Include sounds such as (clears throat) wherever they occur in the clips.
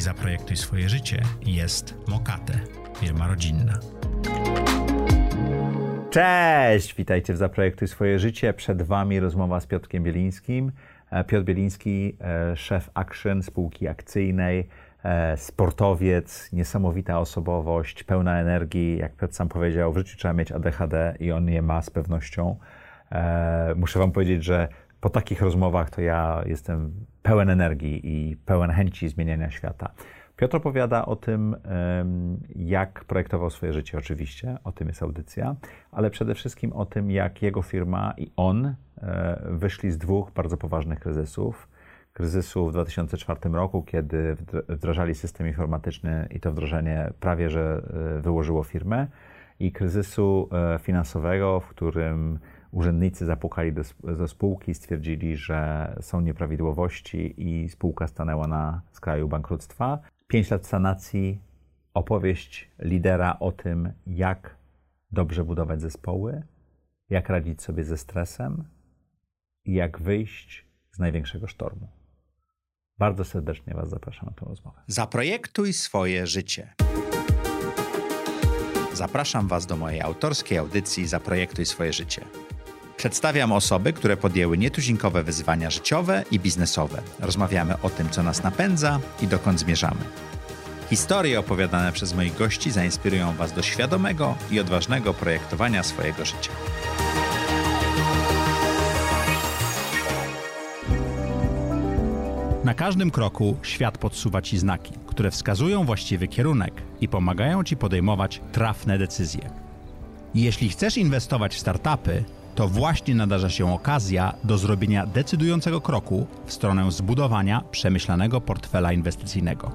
Zaprojektuj swoje życie jest Mokate, firma rodzinna. Cześć! Witajcie w Zaprojektuj swoje życie. Przed Wami rozmowa z Piotrkiem Bielińskim. E, Piotr Bieliński, e, szef Action, spółki akcyjnej, e, sportowiec, niesamowita osobowość, pełna energii. Jak Piotr sam powiedział, w życiu trzeba mieć ADHD i on je ma z pewnością. Muszę Wam powiedzieć, że po takich rozmowach to ja jestem pełen energii i pełen chęci zmieniania świata. Piotr opowiada o tym, jak projektował swoje życie, oczywiście, o tym jest audycja, ale przede wszystkim o tym, jak jego firma i on e, wyszli z dwóch bardzo poważnych kryzysów. Kryzysu w 2004 roku, kiedy wdrażali system informatyczny i to wdrożenie prawie że e, wyłożyło firmę, i kryzysu e, finansowego, w którym urzędnicy zapukali do, do spółki i stwierdzili, że są nieprawidłowości i spółka stanęła na skraju bankructwa. Pięć lat sanacji, opowieść lidera o tym, jak dobrze budować zespoły, jak radzić sobie ze stresem i jak wyjść z największego sztormu. Bardzo serdecznie Was zapraszam na tę rozmowę. Zaprojektuj swoje życie. Zapraszam Was do mojej autorskiej audycji Zaprojektuj swoje życie. Przedstawiam osoby, które podjęły nietuzinkowe wyzwania życiowe i biznesowe. Rozmawiamy o tym, co nas napędza i dokąd zmierzamy. Historie opowiadane przez moich gości zainspirują Was do świadomego i odważnego projektowania swojego życia. Na każdym kroku świat podsuwa Ci znaki, które wskazują właściwy kierunek i pomagają Ci podejmować trafne decyzje. Jeśli chcesz inwestować w startupy, to właśnie nadarza się okazja do zrobienia decydującego kroku w stronę zbudowania przemyślanego portfela inwestycyjnego.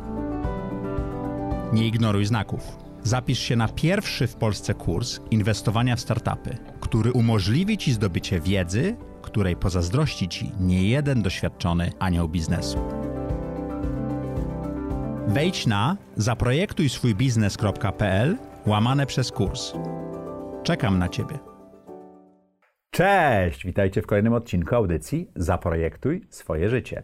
Nie ignoruj znaków. Zapisz się na pierwszy w Polsce kurs inwestowania w startupy, który umożliwi Ci zdobycie wiedzy, której pozazdrości Ci nie jeden doświadczony anioł biznesu. Wejdź na zaprojektuj swój biznes.pl łamane przez kurs. Czekam na Ciebie. Cześć! Witajcie w kolejnym odcinku audycji Zaprojektuj swoje życie.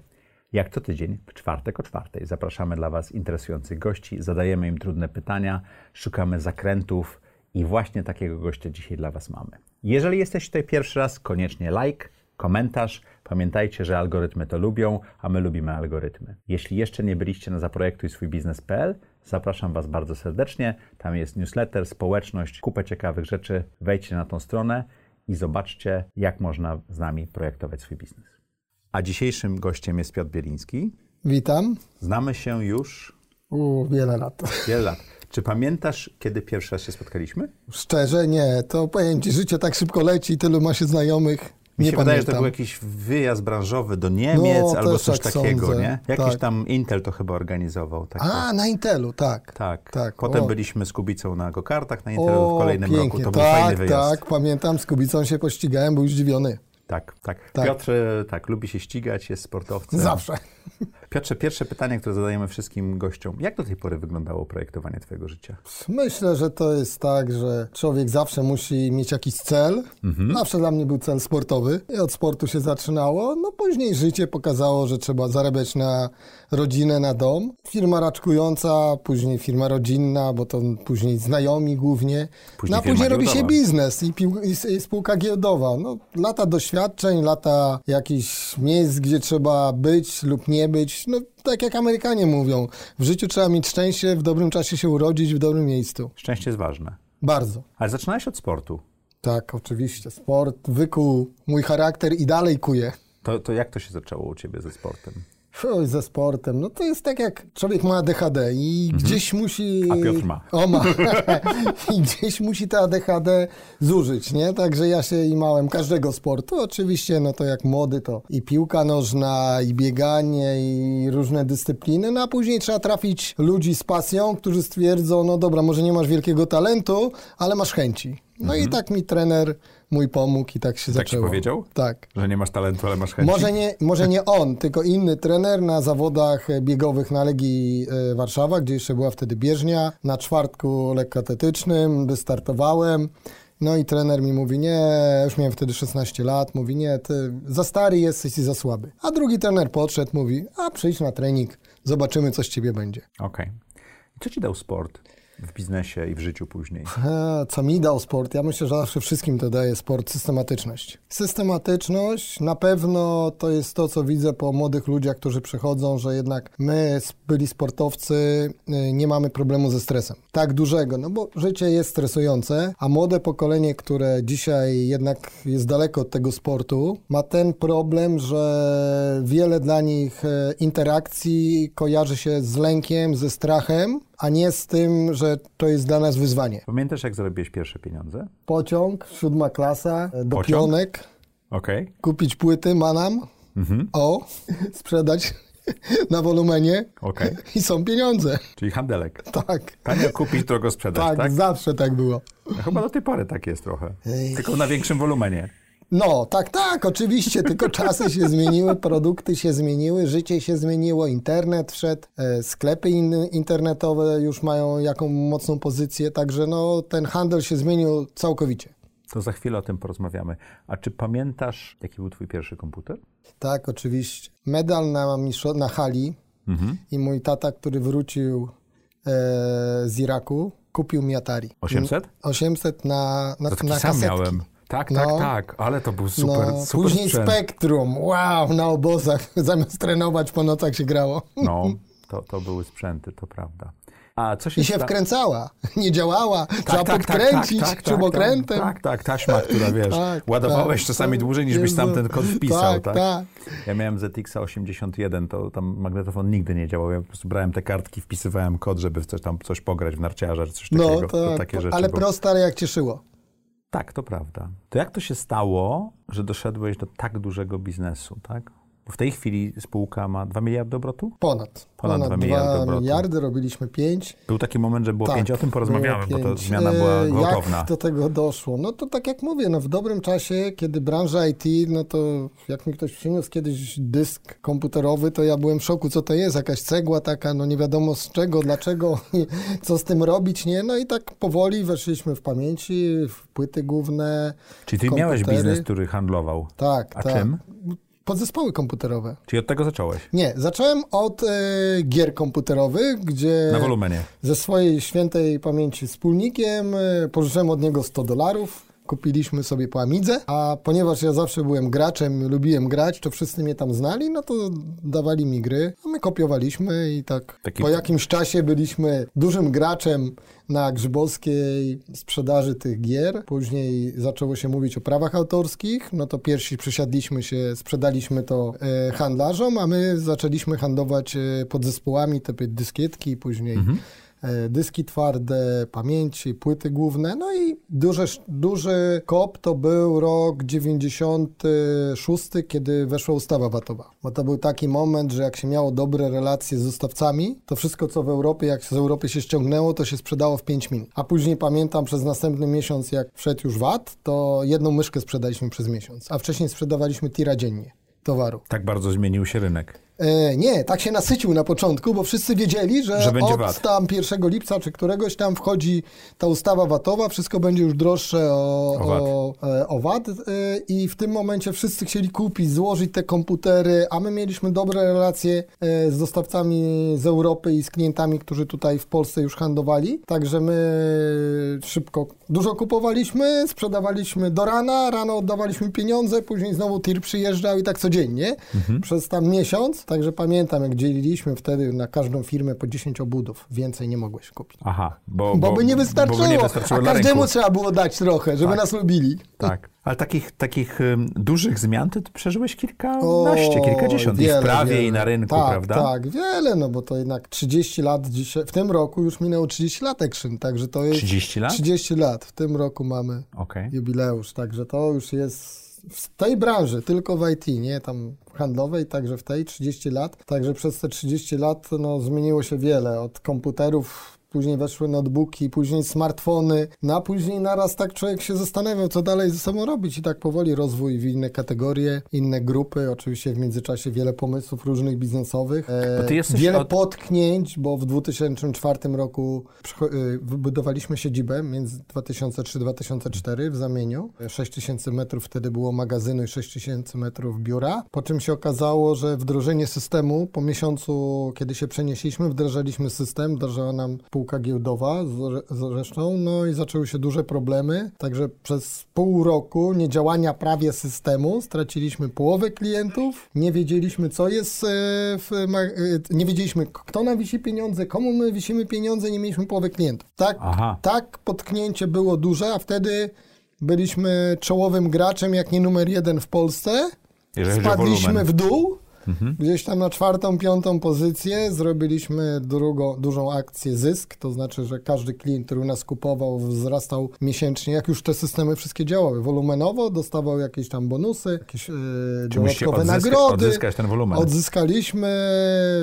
Jak co tydzień, w czwartek o czwartej, zapraszamy dla Was interesujących gości, zadajemy im trudne pytania, szukamy zakrętów i właśnie takiego gościa dzisiaj dla Was mamy. Jeżeli jesteście tutaj pierwszy raz, koniecznie like, komentarz. Pamiętajcie, że algorytmy to lubią, a my lubimy algorytmy. Jeśli jeszcze nie byliście na zaprojektuj swój biznes.pl, zapraszam Was bardzo serdecznie. Tam jest newsletter, społeczność, kupę ciekawych rzeczy. Wejdźcie na tą stronę i zobaczcie, jak można z nami projektować swój biznes. A dzisiejszym gościem jest Piotr Bieliński. Witam. Znamy się już. U, wiele lat. Wiele lat. Czy pamiętasz, kiedy pierwszy raz się spotkaliśmy? Szczerze nie. To powiem ci, życie tak szybko leci, tylu ma się znajomych. Mi się nie wydaje, że to był jakiś wyjazd branżowy do Niemiec no, albo coś tak takiego, sądzę. nie? Jakiś tak. tam Intel to chyba organizował. Tak A, na Intelu, tak. Tak. tak. Potem o. byliśmy z Kubicą na gokartach na Intelu o, w kolejnym pięknie. roku. To tak, był fajny wyjazd. Tak, pamiętam, z Kubicą się pościgałem, był zdziwiony. Tak, tak, tak. Piotr tak, lubi się ścigać, jest sportowcem. Zawsze. Piotrze, pierwsze pytanie, które zadajemy wszystkim gościom. Jak do tej pory wyglądało projektowanie Twojego życia? Myślę, że to jest tak, że człowiek zawsze musi mieć jakiś cel. Mhm. Zawsze dla mnie był cel sportowy i od sportu się zaczynało. No później życie pokazało, że trzeba zarabiać na rodzinę, na dom. Firma raczkująca, później firma rodzinna, bo to później znajomi głównie. Później no a później robi się biznes i, pił, i, i spółka giełdowa. No, lata doświadczeń, lata jakichś miejsc, gdzie trzeba być lub nie być no tak jak Amerykanie mówią, w życiu trzeba mieć szczęście, w dobrym czasie się urodzić, w dobrym miejscu. Szczęście jest ważne. Bardzo. Ale zaczynałeś od sportu. Tak, oczywiście. Sport wykuł mój charakter i dalej kuje. To, to jak to się zaczęło u ciebie ze sportem? Ze sportem. No to jest tak jak człowiek ma ADHD i mhm. gdzieś musi... A Piotr ma. O, ma. (laughs) I gdzieś musi ta ADHD zużyć, nie? Także ja się imałem każdego sportu. Oczywiście, no to jak młody to i piłka nożna, i bieganie, i różne dyscypliny. No a później trzeba trafić ludzi z pasją, którzy stwierdzą, no dobra, może nie masz wielkiego talentu, ale masz chęci. No mhm. i tak mi trener mój pomógł i tak się tak zaczęło. Tak powiedział? Tak. Że nie masz talentu, ale masz chęci? Może nie, może nie on, tylko inny trener na zawodach biegowych na Legii e, Warszawa, gdzie jeszcze była wtedy bieżnia. Na czwartku lekkoatletycznym wystartowałem. No i trener mi mówi, nie, już miałem wtedy 16 lat, mówi, nie, ty za stary jesteś i za słaby. A drugi trener podszedł, mówi, a przyjdź na trening zobaczymy, co z ciebie będzie. Okej. I Co ci dał sport w biznesie i w życiu później? Co mi dał sport? Ja myślę, że zawsze wszystkim to daje sport systematyczność. Systematyczność na pewno to jest to, co widzę po młodych ludziach, którzy przychodzą, że jednak my, byli sportowcy, y, nie mamy problemu ze stresem. Tak dużego, no bo życie jest stresujące, a młode pokolenie, które dzisiaj jednak jest daleko od tego sportu, ma ten problem, że wiele dla nich e, interakcji kojarzy się z lękiem, ze strachem, a nie z tym, że to jest dla nas wyzwanie. Pamiętasz, jak zarobiłeś pierwsze pieniądze? Pociąg, siódma klasa, e, do Pociąg? pionek, Okej. kupić płyty manam, o, (laughs) sprzedać (laughs) na wolumenie Okej. i są pieniądze. Czyli handelek. Tak, Tanio kupić, drogo sprzedać, tak, tak? zawsze tak było. No, chyba do tej pory tak jest trochę. Tylko na większym wolumenie. No, tak, tak, oczywiście, tylko czasy się zmieniły, produkty się zmieniły, życie się zmieniło, internet wszedł, e, sklepy in, internetowe już mają jaką mocną pozycję, także no, ten handel się zmienił całkowicie. To za chwilę o tym porozmawiamy. A czy pamiętasz, jaki był twój pierwszy komputer? Tak, oczywiście. Medal na, na hali i mój tata, który wrócił e, z Iraku, kupił mi Atari. 800? 800 na, na, To taki na kasetki. miałem. Tak, No. tak, tak, ale to był super, no, super później sprzęt. Spektrum, wow, na obozach, (laughs) zamiast trenować po nocach się grało. No, (laughs) to, to były sprzęty, to prawda. A co się I się sta- wkręcała, (laughs) nie działała, Tak, trzeba tak, tak, podkręcić tak, tak, śrubokrętem. Tak, tak, tak, taśma, która wiesz, Tak, ładowałeś tak. czasami dłużej niż byś tam ten kod wpisał, tak? Tak, tak. Ja miałem ZX 81, to tam magnetofon nigdy nie działał. Ja po prostu brałem te kartki, wpisywałem kod, żeby coś tam coś pograć w narciarza, czy coś No, takiego. to tak, takie rzeczy. ale bo- proste, ale jak cieszyło. Tak, to prawda. To jak to się stało, że doszedłeś do tak dużego biznesu, tak? W tej chwili spółka ma 2 miliardy obrotu? Ponad. Ponad Ponad, dwa 2 miliardy miliardy, obrotu. robiliśmy 5. Był taki moment, że było Tak, pięć, o tym porozmawiamy, bo pięć. zmiana była E, gwałtowna. Jak do tego doszło? No to tak jak mówię, no w dobrym czasie, kiedy branża IT, no to jak mi ktoś przyniósł kiedyś dysk komputerowy, to ja byłem w szoku, co to jest, jakaś cegła taka, no nie wiadomo z czego, dlaczego, (laughs) co z tym robić, nie? No i tak powoli weszliśmy w pamięci, w płyty główne. Czyli ty w miałeś komputery. biznes, który handlował. Tak, A tak. czym? Podzespoły komputerowe. Czyli od tego zacząłeś? Nie, zacząłem od e, gier komputerowych, gdzie Na wolumenie. ze swojej świętej pamięci wspólnikiem e, pożyczyłem od niego 100 dolarów. Kupiliśmy sobie po Amidze, a ponieważ ja zawsze byłem graczem, lubiłem grać, to wszyscy mnie tam znali, no to dawali mi gry, a my kopiowaliśmy i tak Taki- po jakimś czasie byliśmy dużym graczem na Grzybowskiej sprzedaży tych gier. Później zaczęło się mówić o prawach autorskich, no to pierwsi przysiadliśmy się, sprzedaliśmy to e, handlarzom, a my zaczęliśmy handlować e, podzespołami, te dyskietki, później e, dyski twarde, pamięci, płyty główne. No i duży, duży kop to był rok 96, kiedy weszła ustawa VAT-owa. Bo to był taki moment, że jak się miało dobre relacje z dostawcami, to wszystko co w Europie, jak z Europy się ściągnęło, to się sprzedało w 5 minut. A później pamiętam przez następny miesiąc, jak wszedł już VAT, to jedną myszkę sprzedaliśmy przez miesiąc, a wcześniej sprzedawaliśmy tira dziennie towaru. Tak bardzo zmienił się rynek. E, nie, tak się nasycił na początku, bo wszyscy wiedzieli, że, Że od VAT. tam 1 lipca czy któregoś tam wchodzi ta ustawa VAT-owa, wszystko będzie już droższe o, O VAT. o, e, o VAT e, i w tym momencie wszyscy chcieli kupić, złożyć te komputery, a my mieliśmy dobre relacje z dostawcami z Europy i z klientami, którzy tutaj w Polsce już handlowali, także my szybko dużo kupowaliśmy, sprzedawaliśmy do rana, rano oddawaliśmy pieniądze, później znowu tir przyjeżdżał i tak codziennie Mhm. przez tam miesiąc, także pamiętam jak dzieliliśmy wtedy na każdą firmę po 10 obudów, więcej nie mogłeś kupić. Aha, bo, Bo, by nie wystarczyło, Bo nie wystarczyło a każdemu rynku. trzeba było dać trochę, żeby Tak. nas lubili. Tak. Ale takich, takich dużych zmian ty przeżyłeś kilkanaście, kilkadziesiąt i w wiele, prawie, wiele. i na rynku, tak, prawda? Tak, wiele, no bo to jednak 30 lat dzisiaj, w tym roku już minęło 30 lat Action, także to jest... 30 lat? 30 lat, w tym roku mamy Okej. jubileusz, także to już jest w tej branży, tylko w IT, nie tam handlowej, także w tej 30 lat. Także przez te 30 lat no, zmieniło się wiele, od komputerów później weszły notebooki, później smartfony, no a później naraz tak człowiek się zastanawiał, co dalej ze sobą robić. I tak powoli rozwój w inne kategorie, inne grupy, oczywiście w międzyczasie wiele pomysłów różnych biznesowych, e, wiele od- potknięć, bo w 2004 roku y, wybudowaliśmy siedzibę między 2003-2004 w Zamieniu. 6000 metrów wtedy było magazynu i 6000 metrów biura, po czym się okazało, że wdrożenie systemu, po miesiącu, kiedy się przenieśliśmy, wdrażaliśmy system, wdrażała nam spółka giełdowa zresztą, no i zaczęły się duże problemy, także przez pół roku niedziałania prawie systemu straciliśmy połowę klientów, nie wiedzieliśmy co jest, e, w, e, nie wiedzieliśmy kto nam wisi pieniądze, komu my wisimy pieniądze, nie mieliśmy połowy klientów. Tak, Aha. tak potknięcie było duże, a wtedy byliśmy czołowym graczem, jak nie numer jeden w Polsce. Jeżeli Spadliśmy w dół, gdzieś tam na czwartą, piątą pozycję. Zrobiliśmy drugą, dużą akcję zysk, to znaczy, że każdy klient, który u nas kupował, wzrastał miesięcznie, jak już te systemy wszystkie działały. Wolumenowo dostawał jakieś tam bonusy, jakieś musicie dodatkowe odzyska- nagrody. odzyskać ten wolumen. Odzyskaliśmy,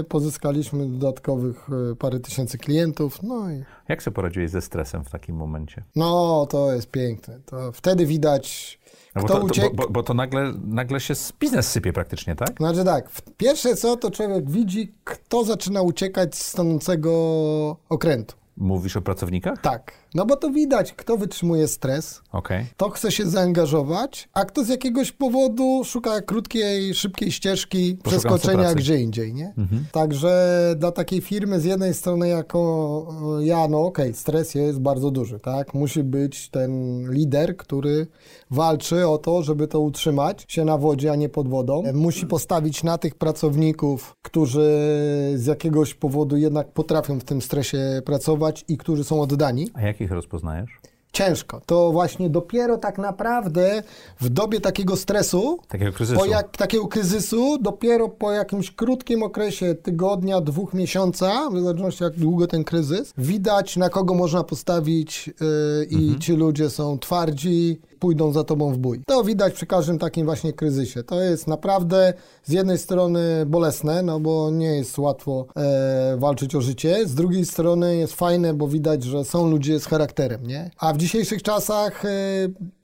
pozyskaliśmy dodatkowych e, parę tysięcy klientów, no i Jak sobie poradziłeś ze stresem w takim momencie? no, to jest piękne. To wtedy widać, No bo, kto to, uciekł. bo, bo, to nagle, nagle się z- biznes sypie praktycznie, tak? Znaczy tak, pierwsze co, to człowiek widzi, kto zaczyna uciekać z stanącego okrętu. Mówisz o pracownikach? Tak, no bo to widać, kto wytrzymuje stres, Okej. kto chce się zaangażować, a kto z jakiegoś powodu szuka krótkiej, szybkiej ścieżki Poszukam przeskoczenia gdzie indziej, nie? Także dla takiej firmy z jednej strony jako e, ja, no okej, stres jest bardzo duży, tak? Musi być ten lider, który walczy o to, żeby to utrzymać się na wodzie, a nie pod wodą. Musi postawić na tych pracowników, którzy z jakiegoś powodu jednak potrafią w tym stresie pracować i którzy są oddani. A jak ich rozpoznajesz? Ciężko. To właśnie dopiero tak naprawdę w dobie takiego stresu, Takiego kryzysu. po jak, takiego kryzysu, dopiero po jakimś krótkim okresie tygodnia, dwóch miesiąca, w zależności jak długo ten kryzys, widać na kogo można postawić yy, i ci ludzie są twardzi, pójdą za tobą w bój. To widać przy każdym takim właśnie kryzysie. To jest naprawdę z jednej strony bolesne, no bo nie jest łatwo e, walczyć o życie, z drugiej strony jest fajne, bo widać, że są ludzie z charakterem, nie? A w dzisiejszych czasach e,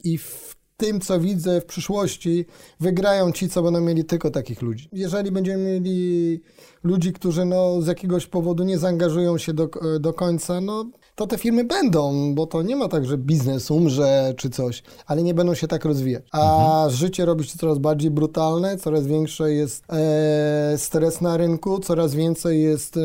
i w tym, co widzę w przyszłości, wygrają ci, co będą mieli tylko takich ludzi. Jeżeli będziemy mieli ludzi, którzy no, z jakiegoś powodu nie zaangażują się do, do końca, no to te firmy będą, bo to nie ma tak, że biznes umrze czy coś, ale nie będą się tak rozwijać. A życie robi się coraz bardziej brutalne, coraz większy jest e, stres na rynku, coraz więcej jest e,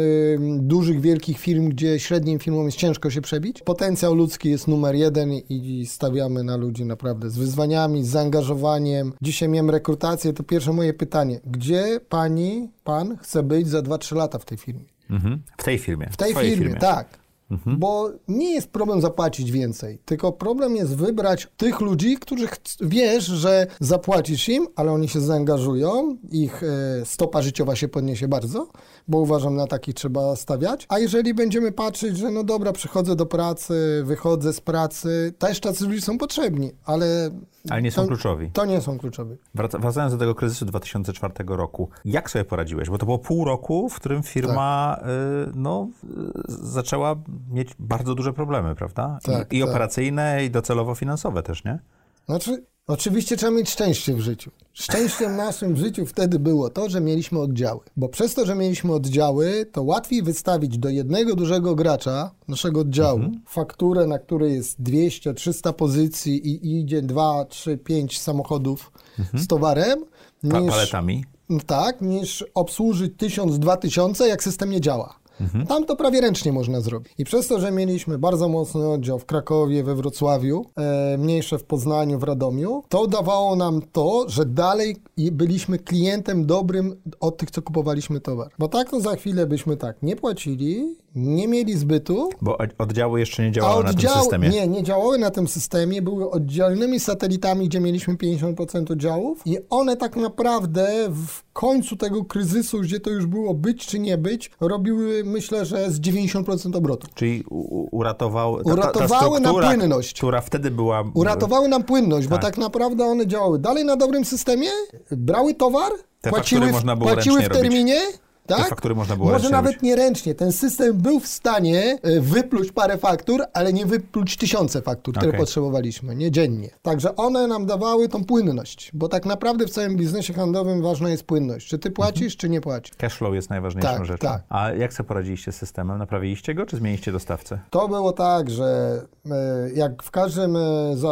dużych, wielkich firm, gdzie średnim firmom jest ciężko się przebić. Potencjał ludzki jest numer jeden i stawiamy na ludzi naprawdę z wyzwaniami, z zaangażowaniem. Dzisiaj miałem rekrutację, to pierwsze moje pytanie. Gdzie pani, pan chce być za 2-3 lata w tej firmie? Mhm. W tej firmie. W tej twojej firmie, tak. Bo nie jest problem zapłacić więcej, tylko problem jest wybrać tych ludzi, którzy wiesz, że zapłacisz im, ale oni się zaangażują, ich e, stopa życiowa się podniesie bardzo, bo uważam na takich trzeba stawiać. A jeżeli będziemy patrzeć, że no dobra, przychodzę do pracy, wychodzę z pracy, też tacy ludzie są potrzebni, ale... Ale nie są to, kluczowi. To nie są kluczowi. Wraca- Wracając do tego kryzysu 2004 roku, jak sobie poradziłeś? Bo to było pół roku, w którym firma Tak. y, no, y, zaczęła mieć bardzo duże problemy, prawda? Tak, I, i tak. operacyjne, i docelowo finansowe też, nie? Znaczy, oczywiście trzeba mieć szczęście w życiu. Szczęściem naszym w życiu wtedy było to, że mieliśmy oddziały. Bo przez to, że mieliśmy oddziały, to łatwiej wystawić do jednego dużego gracza naszego oddziału fakturę, na której jest 200, 300 pozycji i, idzie 2, 3, 5 samochodów z towarem, niż, paletami. tak, niż obsłużyć 1000, 2000, jak system nie działa. Tam to prawie ręcznie można zrobić. I przez to, że mieliśmy bardzo mocny oddział w Krakowie, we Wrocławiu, e, mniejsze w Poznaniu, w Radomiu, to dawało nam to, że dalej byliśmy klientem dobrym od tych, co kupowaliśmy towar. Bo tak to za chwilę byśmy tak nie płacili, nie mieli zbytu, Bo od- oddziały jeszcze nie działały na tym systemie. nie, nie działały na tym systemie, były oddzielnymi satelitami, gdzie mieliśmy 50% oddziałów i one tak naprawdę w końcu tego kryzysu, gdzie to już było być czy nie być, robiły myślę, że z 90% obrotu. Czyli uratował, ta, ta, ta Uratowały nam płynność. która wtedy była... Uratowały nam płynność, bo Tak. tak naprawdę one działały dalej na dobrym systemie, brały towar, Te płaciły, w- można było płaciły w ręcznie robić. Tak? Te faktury można było Może nawet robić. nie ręcznie. Ten system był w stanie e, wypluć parę faktur, ale nie wypluć tysiące faktur, które Okej. potrzebowaliśmy, nie dziennie. Także one nam dawały tą płynność, bo tak naprawdę w całym biznesie handlowym ważna jest płynność. Czy ty płacisz, czy nie płacisz? Cashflow jest najważniejszą Tak, rzeczą. tak. A jak sobie poradziliście z systemem? Naprawiliście go, czy zmieniliście dostawcę? To było tak, że e, jak w każdym e,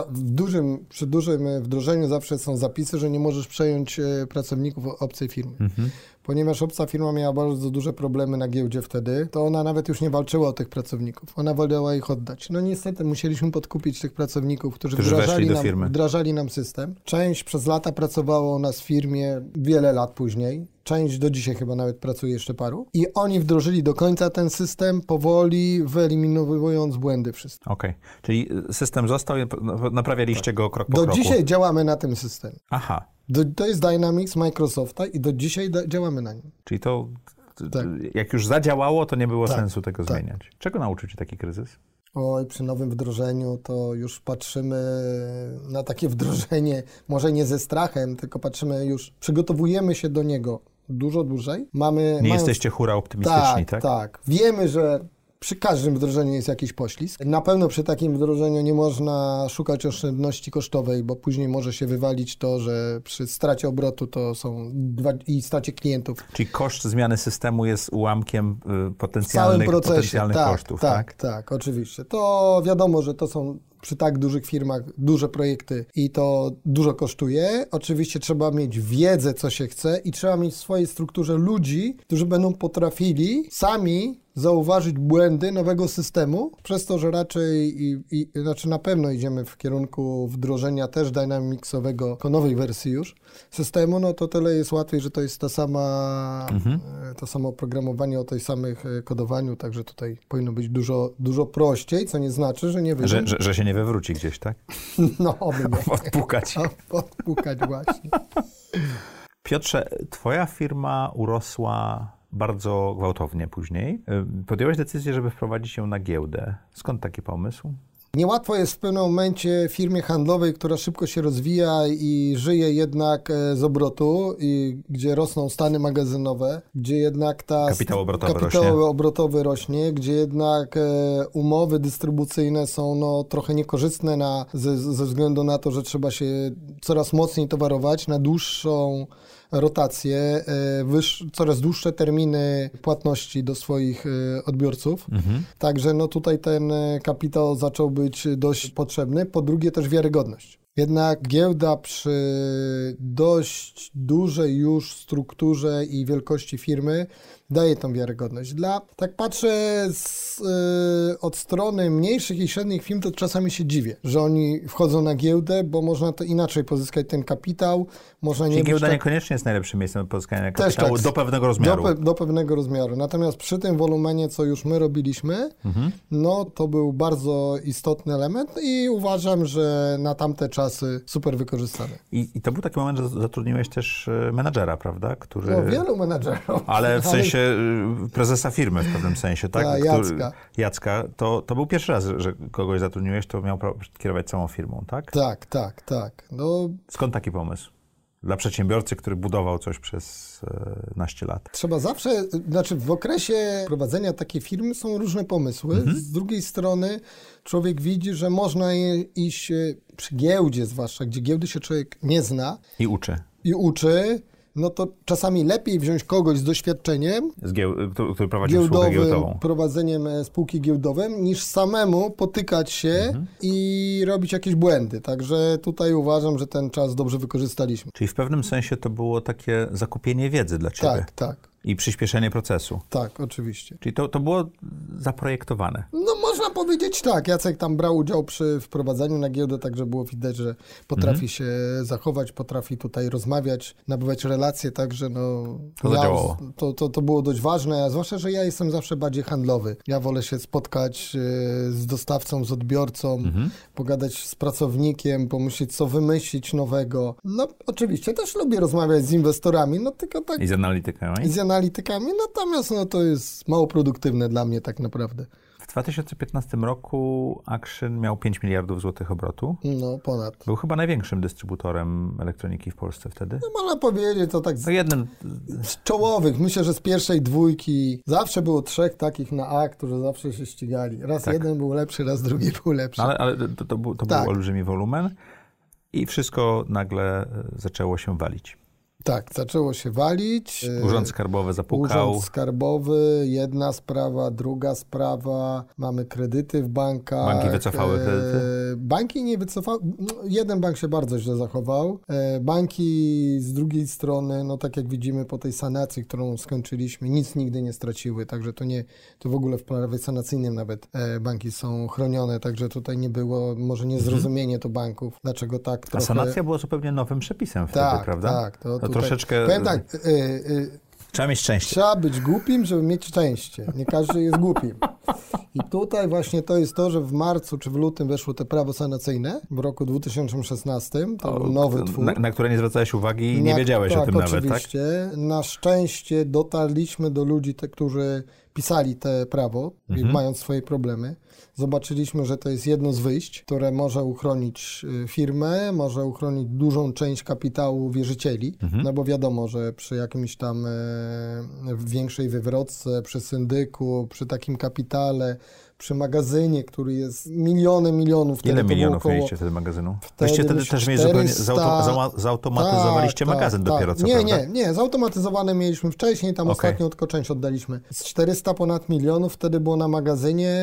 w dużym, przy dużym wdrożeniu zawsze są zapisy, że nie możesz przejąć pracowników obcej firmy. Ponieważ obca firma miała bardzo duże problemy na giełdzie wtedy, to ona nawet już nie walczyła o tych pracowników. Ona wolała ich oddać. No niestety musieliśmy podkupić tych pracowników, którzy, Którzy wdrażali, do nam, wdrażali nam system. Część przez lata pracowała u nas w firmie, wiele lat później. Część do dzisiaj chyba nawet pracuje jeszcze paru. I oni wdrożyli do końca ten system, powoli wyeliminując błędy wszystkie. Okej. Czyli y, system został naprawialiście go krok po Do kroku. dzisiaj działamy na tym systemie. Aha. Do, to jest Dynamics Microsofta i do dzisiaj da, działamy na nim. Czyli to, Tak. jak już zadziałało, to nie było Tak, sensu tego tak. zmieniać. Czego nauczył cię taki kryzys? Oj, przy nowym wdrożeniu to już patrzymy na takie wdrożenie, może nie ze strachem, tylko patrzymy już, przygotowujemy się do niego dużo dłużej. Mamy, Nie mając- jesteście hura optymistyczni, tak? tak, tak. Wiemy, że przy każdym wdrożeniu jest jakiś poślizg. Na pewno przy takim wdrożeniu nie można szukać oszczędności kosztowej, bo później może się wywalić to, że przy stracie obrotu to są dwa, i stracie klientów Czyli koszt zmiany systemu jest ułamkiem y, w całym potencjalnych, procesie. potencjalnych tak, kosztów, tak, tak? tak, oczywiście. To wiadomo, że to są przy tak dużych firmach duże projekty i to dużo kosztuje. Oczywiście trzeba mieć wiedzę, co się chce i trzeba mieć w swojej strukturze ludzi, którzy będą potrafili sami zauważyć błędy nowego systemu, przez to, że raczej, i, i, znaczy na pewno idziemy w kierunku wdrożenia też dynamicsowego, nowej wersji już systemu, no to tyle jest łatwiej, że to jest ta sama, e, to samo oprogramowanie o tej samych e, kodowaniu, także tutaj powinno być dużo, dużo prościej, co nie znaczy, że nie wyjdzie. Że, że, że się nie wywróci gdzieś, tak? (laughs) No, oby nie. (laughs) Odpukać. (laughs) Odpukać właśnie. Piotrze, twoja firma urosła bardzo gwałtownie później. Y, Podjąłeś decyzję, żeby wprowadzić ją na giełdę. Skąd taki pomysł? Niełatwo jest w pewnym momencie firmie handlowej, która szybko się rozwija i żyje jednak e, z obrotu, i gdzie rosną stany magazynowe, gdzie jednak ta Kapitał obrotowy kapitał rośnie. obrotowy rośnie, gdzie jednak e, umowy dystrybucyjne są no, trochę niekorzystne na, ze, ze względu na to, że trzeba się coraz mocniej towarować na dłuższą rotację, e, coraz dłuższe terminy płatności do swoich e, odbiorców. Także no tutaj ten e, kapitał zaczął być dość potrzebny. Po drugie też wiarygodność. Jednak giełda przy dość dużej już strukturze i wielkości firmy daje tą wiarygodność. Dla, tak patrzę z, y, od strony mniejszych i średnich firm, to czasami się dziwię, że oni wchodzą na giełdę, bo można to inaczej pozyskać ten kapitał, można nie Czyli giełda tak- niekoniecznie jest najlepszym miejscem do pozyskania kapitału tak. do pewnego rozmiaru. do, pe, do pewnego rozmiaru. Natomiast przy tym wolumenie, co już my robiliśmy, Mhm. no to był bardzo istotny element i uważam, że na tamte czasy super wykorzystany. I, I to był taki moment, że zatrudniłeś też e, menadżera, prawda? Który... No, wielu menadżerów. Ale w sensie y, prezesa firmy w pewnym sensie, tak? Tak, Jacka. Jacka. To, to był pierwszy raz, że kogoś zatrudniłeś, to miał kierować całą firmą, tak? Tak, tak, tak. No, Skąd taki pomysł? Dla przedsiębiorcy, który budował coś przez e, naście lat. Trzeba zawsze, znaczy w okresie prowadzenia takiej firmy są różne pomysły. Mhm. Z drugiej strony człowiek widzi, że można iść e, przy giełdzie zwłaszcza, gdzie giełdy się człowiek nie zna I uczy. i uczy, no to czasami lepiej wziąć kogoś z doświadczeniem Z gieł- który, spółkę giełdowym, prowadzeniem e, spółki giełdowym, niż samemu potykać się Mhm. i robić jakieś błędy. Także tutaj uważam, że ten czas dobrze wykorzystaliśmy. Czyli w pewnym sensie to było takie zakupienie wiedzy dla ciebie Tak, tak, i przyspieszenie procesu. tak, oczywiście. Czyli to, to było zaprojektowane. No można powiedzieć tak. Jacek tam brał udział przy wprowadzaniu na giełdę, także było widać, że potrafi Mhm. się zachować, potrafi tutaj rozmawiać, nabywać relacje, także no... To zadziałało. To, to, to było dość ważne, a zwłaszcza, że ja jestem zawsze bardziej handlowy. Ja wolę się spotkać e, z dostawcą, z odbiorcą, Mhm. pogadać z pracownikiem, pomyśleć, co wymyślić nowego. No oczywiście też lubię rozmawiać z inwestorami, no tylko tak I z analitykami. z analitykami, natomiast no, to jest mało produktywne dla mnie tak naprawdę. 2015 roku Action miał 5 miliardów złotych obrotu. No, ponad. Był chyba największym dystrybutorem elektroniki w Polsce wtedy. No, można powiedzieć, to tak z No jednym, z czołowych. Myślę, że z pierwszej dwójki zawsze było trzech takich na A, którzy zawsze się ścigali. Raz Tak. jeden był lepszy, raz drugi (laughs) był lepszy. ale, ale to, to, był, to Tak. był olbrzymi wolumen i wszystko nagle e, zaczęło się walić. Tak, zaczęło się walić. Urząd Skarbowy zapukał. Urząd Skarbowy, jedna sprawa, druga sprawa. Mamy kredyty w bankach. Banki wycofały E, kredyty? Banki nie wycofały. no, Jeden bank się bardzo źle zachował. E, Banki z drugiej strony, no tak jak widzimy po tej sanacji, którą skończyliśmy, nic nigdy nie straciły. Także to nie, to w ogóle w prawie sanacyjnym nawet banki są chronione. Także tutaj nie było może niezrozumienie to banków. Dlaczego tak A trochę... sanacja była zupełnie nowym przepisem wtedy, tak, prawda? tak. To, To tutaj, troszeczkę- Powiem tak, y, y, Trzeba mieć szczęście. Trzeba być głupim, żeby mieć szczęście. Nie każdy jest głupim. I tutaj właśnie to jest to, że w marcu czy w lutym weszło te prawo sanacyjne w roku 2016. To był nowy twór. Na, na które nie zwracałeś uwagi i nie wiedziałeś tak, o tym nawet, tak? oczywiście. Na szczęście dotarliśmy do ludzi, te, którzy pisali te prawo, Mhm. mając swoje problemy. Zobaczyliśmy, że to jest jedno z wyjść, które może uchronić y, firmę, może uchronić dużą część kapitału wierzycieli, Mhm. no bo wiadomo, że przy jakimś tam e, większej wywrotce, przy syndyku, przy takim kapitale, przy magazynie, który jest miliony milionów. Ile milionów około- mieliście wtedy magazynu? Wtedy Wyście wtedy też mieli zupełnie 400 zauto, zała, zautomatyzowaliście Tak, magazyn tak, dopiero, tak. co nie, prawda? Nie, nie, zautomatyzowane mieliśmy wcześniej, tam Okej. ostatnio tylko część oddaliśmy. Z 400 ponad milionów wtedy było na magazynie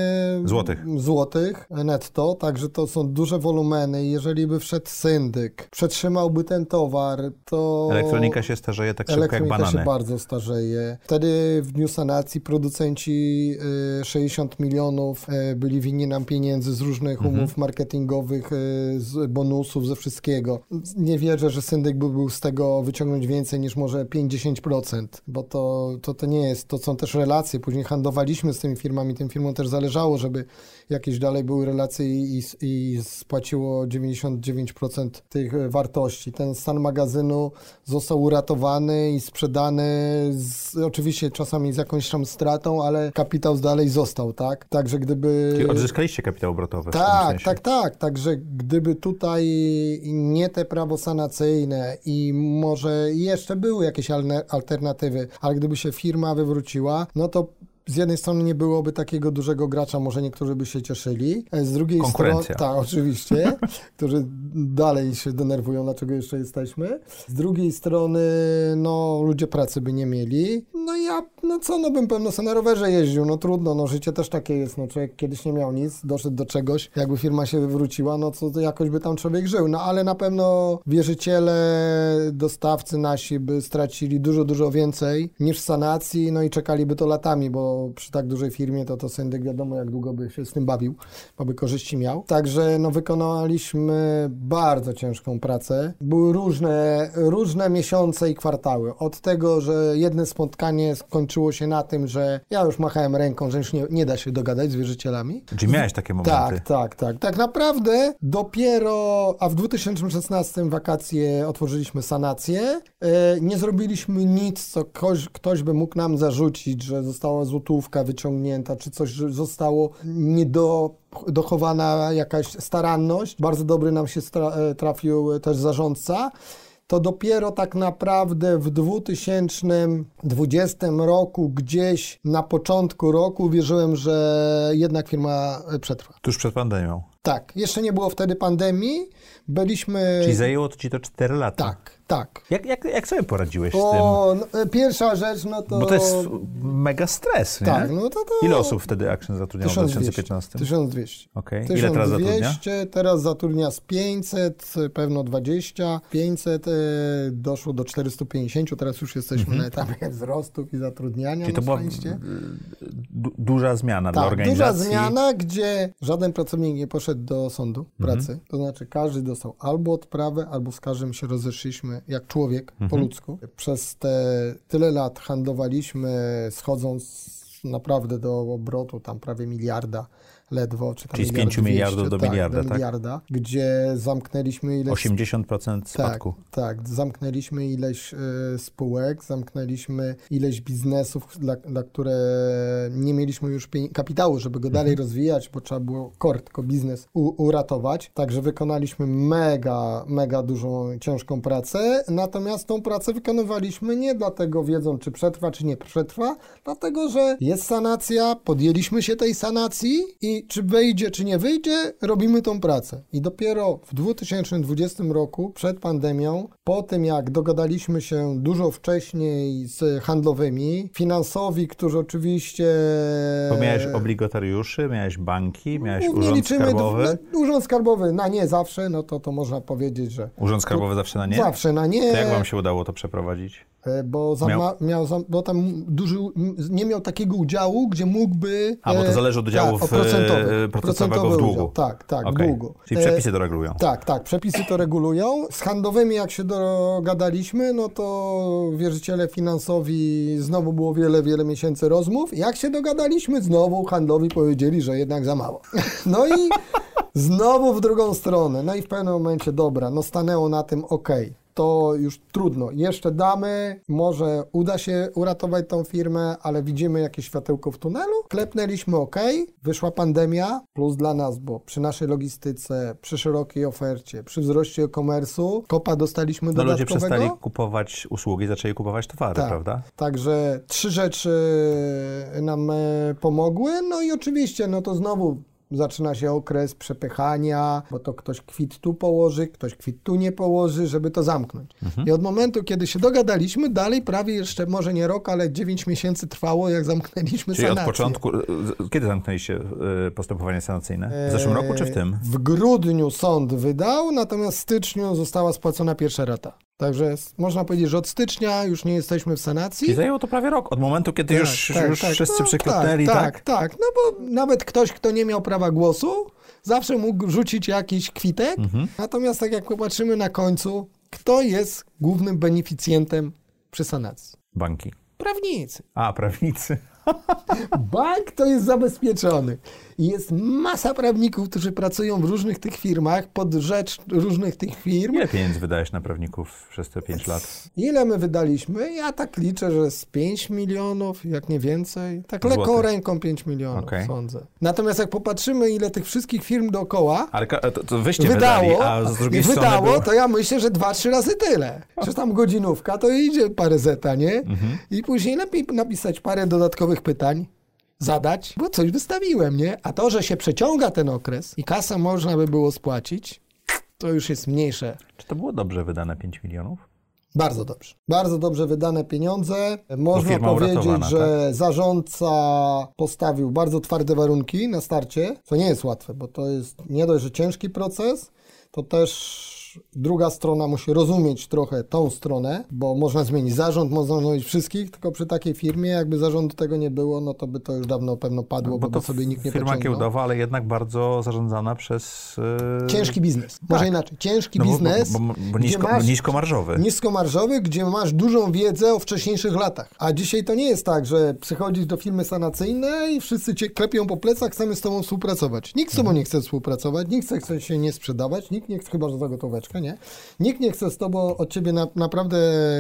Złotych. złotych netto, także to są duże wolumeny i jeżeli by wszedł syndyk, przetrzymałby ten towar, to... Elektronika się starzeje tak szybko jak Elektronika banany. się bardzo starzeje. Wtedy w dniu sanacji producenci y, 60 milionów y, byli winni nam pieniędzy z różnych Mhm. umów marketingowych, y, z bonusów, ze wszystkiego. Nie wierzę, że syndyk by był z tego wyciągnąć więcej niż może 5-10%, bo to, to, to nie jest, to są też relacje. Później handlowaliśmy z tymi firmami, tym firmom też zależało, żeby jakieś dalej były relacje i, i spłaciło 99% tych e, wartości. Ten stan magazynu został uratowany i sprzedany z, oczywiście czasami z jakąś tam stratą, ale kapitał dalej został, tak? Także gdyby... Czyli odzyskaliście kapitał obrotowy Tak, tak, tak. Także gdyby tutaj nie te prawo sanacyjne i może jeszcze były jakieś alternatywy, ale gdyby się firma wywróciła, no to z jednej strony nie byłoby takiego dużego gracza, może niektórzy by się cieszyli. e, Z drugiej strony, tak, (laughs) oczywiście, którzy dalej się denerwują, dlaczego jeszcze jesteśmy. Z drugiej strony, no, ludzie pracy by nie mieli. No ja, no co, no bym pewno sobie na rowerze jeździł, no trudno, no życie też takie jest, no człowiek kiedyś nie miał nic, doszedł do czegoś, jakby firma się wywróciła, no co, to jakoś by tam człowiek żył, no ale na pewno wierzyciele, dostawcy nasi by stracili dużo, dużo więcej niż sanacji, no i czekaliby to latami, bo przy tak dużej firmie to to syndyk wiadomo jak długo by się z tym bawił, bo by korzyści miał. Także no wykonaliśmy bardzo ciężką pracę. Były różne, różne miesiące i kwartały. Od tego, że jedno spotkanie skończyło się na tym, że ja już machałem ręką, że już nie, nie da się dogadać z wierzycielami. Czyli miałeś takie momenty. Tak, tak, tak. Tak naprawdę dopiero, a w 2016 wakacje otworzyliśmy sanację. E, nie zrobiliśmy nic, co ktoś, ktoś by mógł nam zarzucić, że została złotówka wyciągnięta, czy coś zostało niedo dochowana jakaś staranność. Bardzo dobry nam się e, trafił też zarządca. To dopiero tak naprawdę w 2020 roku, gdzieś na początku roku, wierzyłem, że jednak firma e, przetrwa. Tuż przed pandemią. Tak, jeszcze nie było wtedy pandemii. Byliśmy. Czyli zajęło to ci to 4 lata. Tak, tak. Jak, jak, jak sobie poradziłeś z tym? O, no, e, pierwsza rzecz, no to. Bo to jest mega stres, nie? Tak, no to. to... Ile osób wtedy Action zatrudniało w 1200. 2015? 1200. Okej. Ile teraz zatrudnia? 1200, teraz zatrudnia z 500, pewno 20, 500, e, doszło do 450, teraz już jesteśmy na etapie wzrostów i zatrudniania. Czyli to była du- duża zmiana dla Tak, organizacji. duża zmiana, gdzie żaden pracownik nie poszedł do sądu Mhm. pracy. To znaczy każdy dostał albo odprawę, albo z każdym się rozeszliśmy jak człowiek Mhm. po ludzku. Przez te tyle lat handlowaliśmy, schodząc naprawdę do obrotu tam prawie miliarda ledwo. Czy tam Czyli z 5 miliardów do tak, miliarda, do tak? miliarda, gdzie zamknęliśmy ileś... 80% spadku. Tak, tak. Zamknęliśmy ileś y, spółek, zamknęliśmy ileś biznesów, dla, dla które nie mieliśmy już kapitału, żeby go dalej Mhm. rozwijać, bo trzeba było core, tylko biznes uratować. Także wykonaliśmy mega, mega dużą, ciężką pracę. Natomiast tą pracę wykonywaliśmy nie dlatego wiedząc, czy przetrwa, czy nie przetrwa, dlatego, że jest sanacja, podjęliśmy się tej sanacji i czy wyjdzie, czy nie wyjdzie, robimy tą pracę. I dopiero w 2020 roku, przed pandemią, po tym jak dogadaliśmy się dużo wcześniej z handlowymi, finansowi, którzy oczywiście... Bo miałeś obligatariuszy, miałeś banki, miałeś Nie urząd liczymy, skarbowy. no, urząd skarbowy na nie zawsze, no to, to można powiedzieć, że Urząd skarbowy zawsze na nie? zawsze na nie. To jak wam się udało to przeprowadzić? E, Bo, Miał- miał... Miał, za, bo tam duży, nie miał takiego udziału, gdzie mógłby... A, bo to e, zależy od udziałów, tak, procentowy, e, procentowego w długu. Udział. Tak, tak, Okej. długu. Czyli przepisy to regulują. Tak, tak, przepisy to regulują. Z handlowymi jak się dogadaliśmy, no to wierzyciele finansowi znowu było wiele, wiele miesięcy rozmów. Jak się dogadaliśmy, znowu handlowi powiedzieli, że jednak za mało. (laughs) No i znowu w drugą stronę. No i w pewnym momencie, dobra, no stanęło na tym, okej. To już trudno. Jeszcze damy, może uda się uratować tą firmę, ale widzimy jakieś światełko w tunelu. Klepnęliśmy ok, wyszła pandemia, plus dla nas, bo przy naszej logistyce, przy szerokiej ofercie, przy wzroście e-commerce'u, kopa dostaliśmy No ludzie dodatkowego. przestali kupować usługi, zaczęli kupować towary, Tak. prawda? Także trzy rzeczy nam e, pomogły. No i oczywiście, no to znowu zaczyna się okres przepychania, bo to ktoś kwit tu położy, ktoś kwit tu nie położy, żeby to zamknąć. Mhm. I od momentu, kiedy się dogadaliśmy, dalej prawie jeszcze może nie rok, ale 9 miesięcy trwało, jak zamknęliśmy Czyli od sanację. początku, e, kiedy zamknęliście postępowanie sanacyjne? W zeszłym roku czy w tym? E, W grudniu sąd wydał, natomiast w styczniu została spłacona pierwsza rata. Także można powiedzieć, że od stycznia już nie jesteśmy w sanacji. I zajęło to prawie rok, od momentu, kiedy już, już wszyscy No, przyklepnęli, tak? tak? Tak, no bo nawet ktoś, kto nie miał prawa głosu, zawsze mógł rzucić jakiś kwitek. Mhm. Natomiast tak jak popatrzymy na końcu, kto jest głównym beneficjentem przy sanacji? Banki. Prawnicy. A, prawnicy. (laughs) Bank to jest zabezpieczony. I jest masa prawników, którzy pracują w różnych tych firmach, pod rzecz różnych tych firm. Ile pieniędzy wydałeś na prawników przez te 5 lat? Ile my wydaliśmy? Ja tak liczę, że z 5 milionów, jak nie więcej. Tak lekką Złotych. ręką 5 milionów, Okej. sądzę. Natomiast jak popatrzymy, ile tych wszystkich firm dookoła Ale to, to wyście wydali, wydało, a z drugiej strony wydało, było... to ja myślę, że 2-3 razy tyle. Przecież tam godzinówka, to idzie parę zeta, nie? Mhm. I później lepiej napisać parę dodatkowych pytań, zadać, bo coś wystawiłem, nie? A to, że się przeciąga ten okres i kasa można by było spłacić, to już jest mniejsze. Czy to było dobrze wydane 5 milionów? Bardzo dobrze. Bardzo dobrze wydane pieniądze. Można powiedzieć, że zarządca postawił bardzo twarde warunki na starcie, co nie jest łatwe, bo to jest nie dość, że ciężki proces, to też druga strona musi rozumieć trochę tą stronę, bo można zmienić zarząd, można zmienić wszystkich, tylko przy takiej firmie, jakby zarządu tego nie było, no to by to już dawno pewno padło, bo, Bo to sobie nikt nie firma pociągnął. giełdowa, ale jednak bardzo zarządzana przez... e, Ciężki biznes. Może inaczej. Ciężki no bo- biznes. Bo, bo, bo nisko, masz- niskomarżowy. niskomarżowy, gdzie masz dużą wiedzę o wcześniejszych latach. A dzisiaj to nie jest tak, że przychodzisz do firmy sanacyjnej i wszyscy cię klepią po plecach, chcemy z tobą współpracować. Nikt z tobą nie chce współpracować, nikt chce- chce się nie sprzedawać, nikt nie chce, chyba że za gotóweczkę, nie? Nikt nie chce z tobą od ciebie na, naprawdę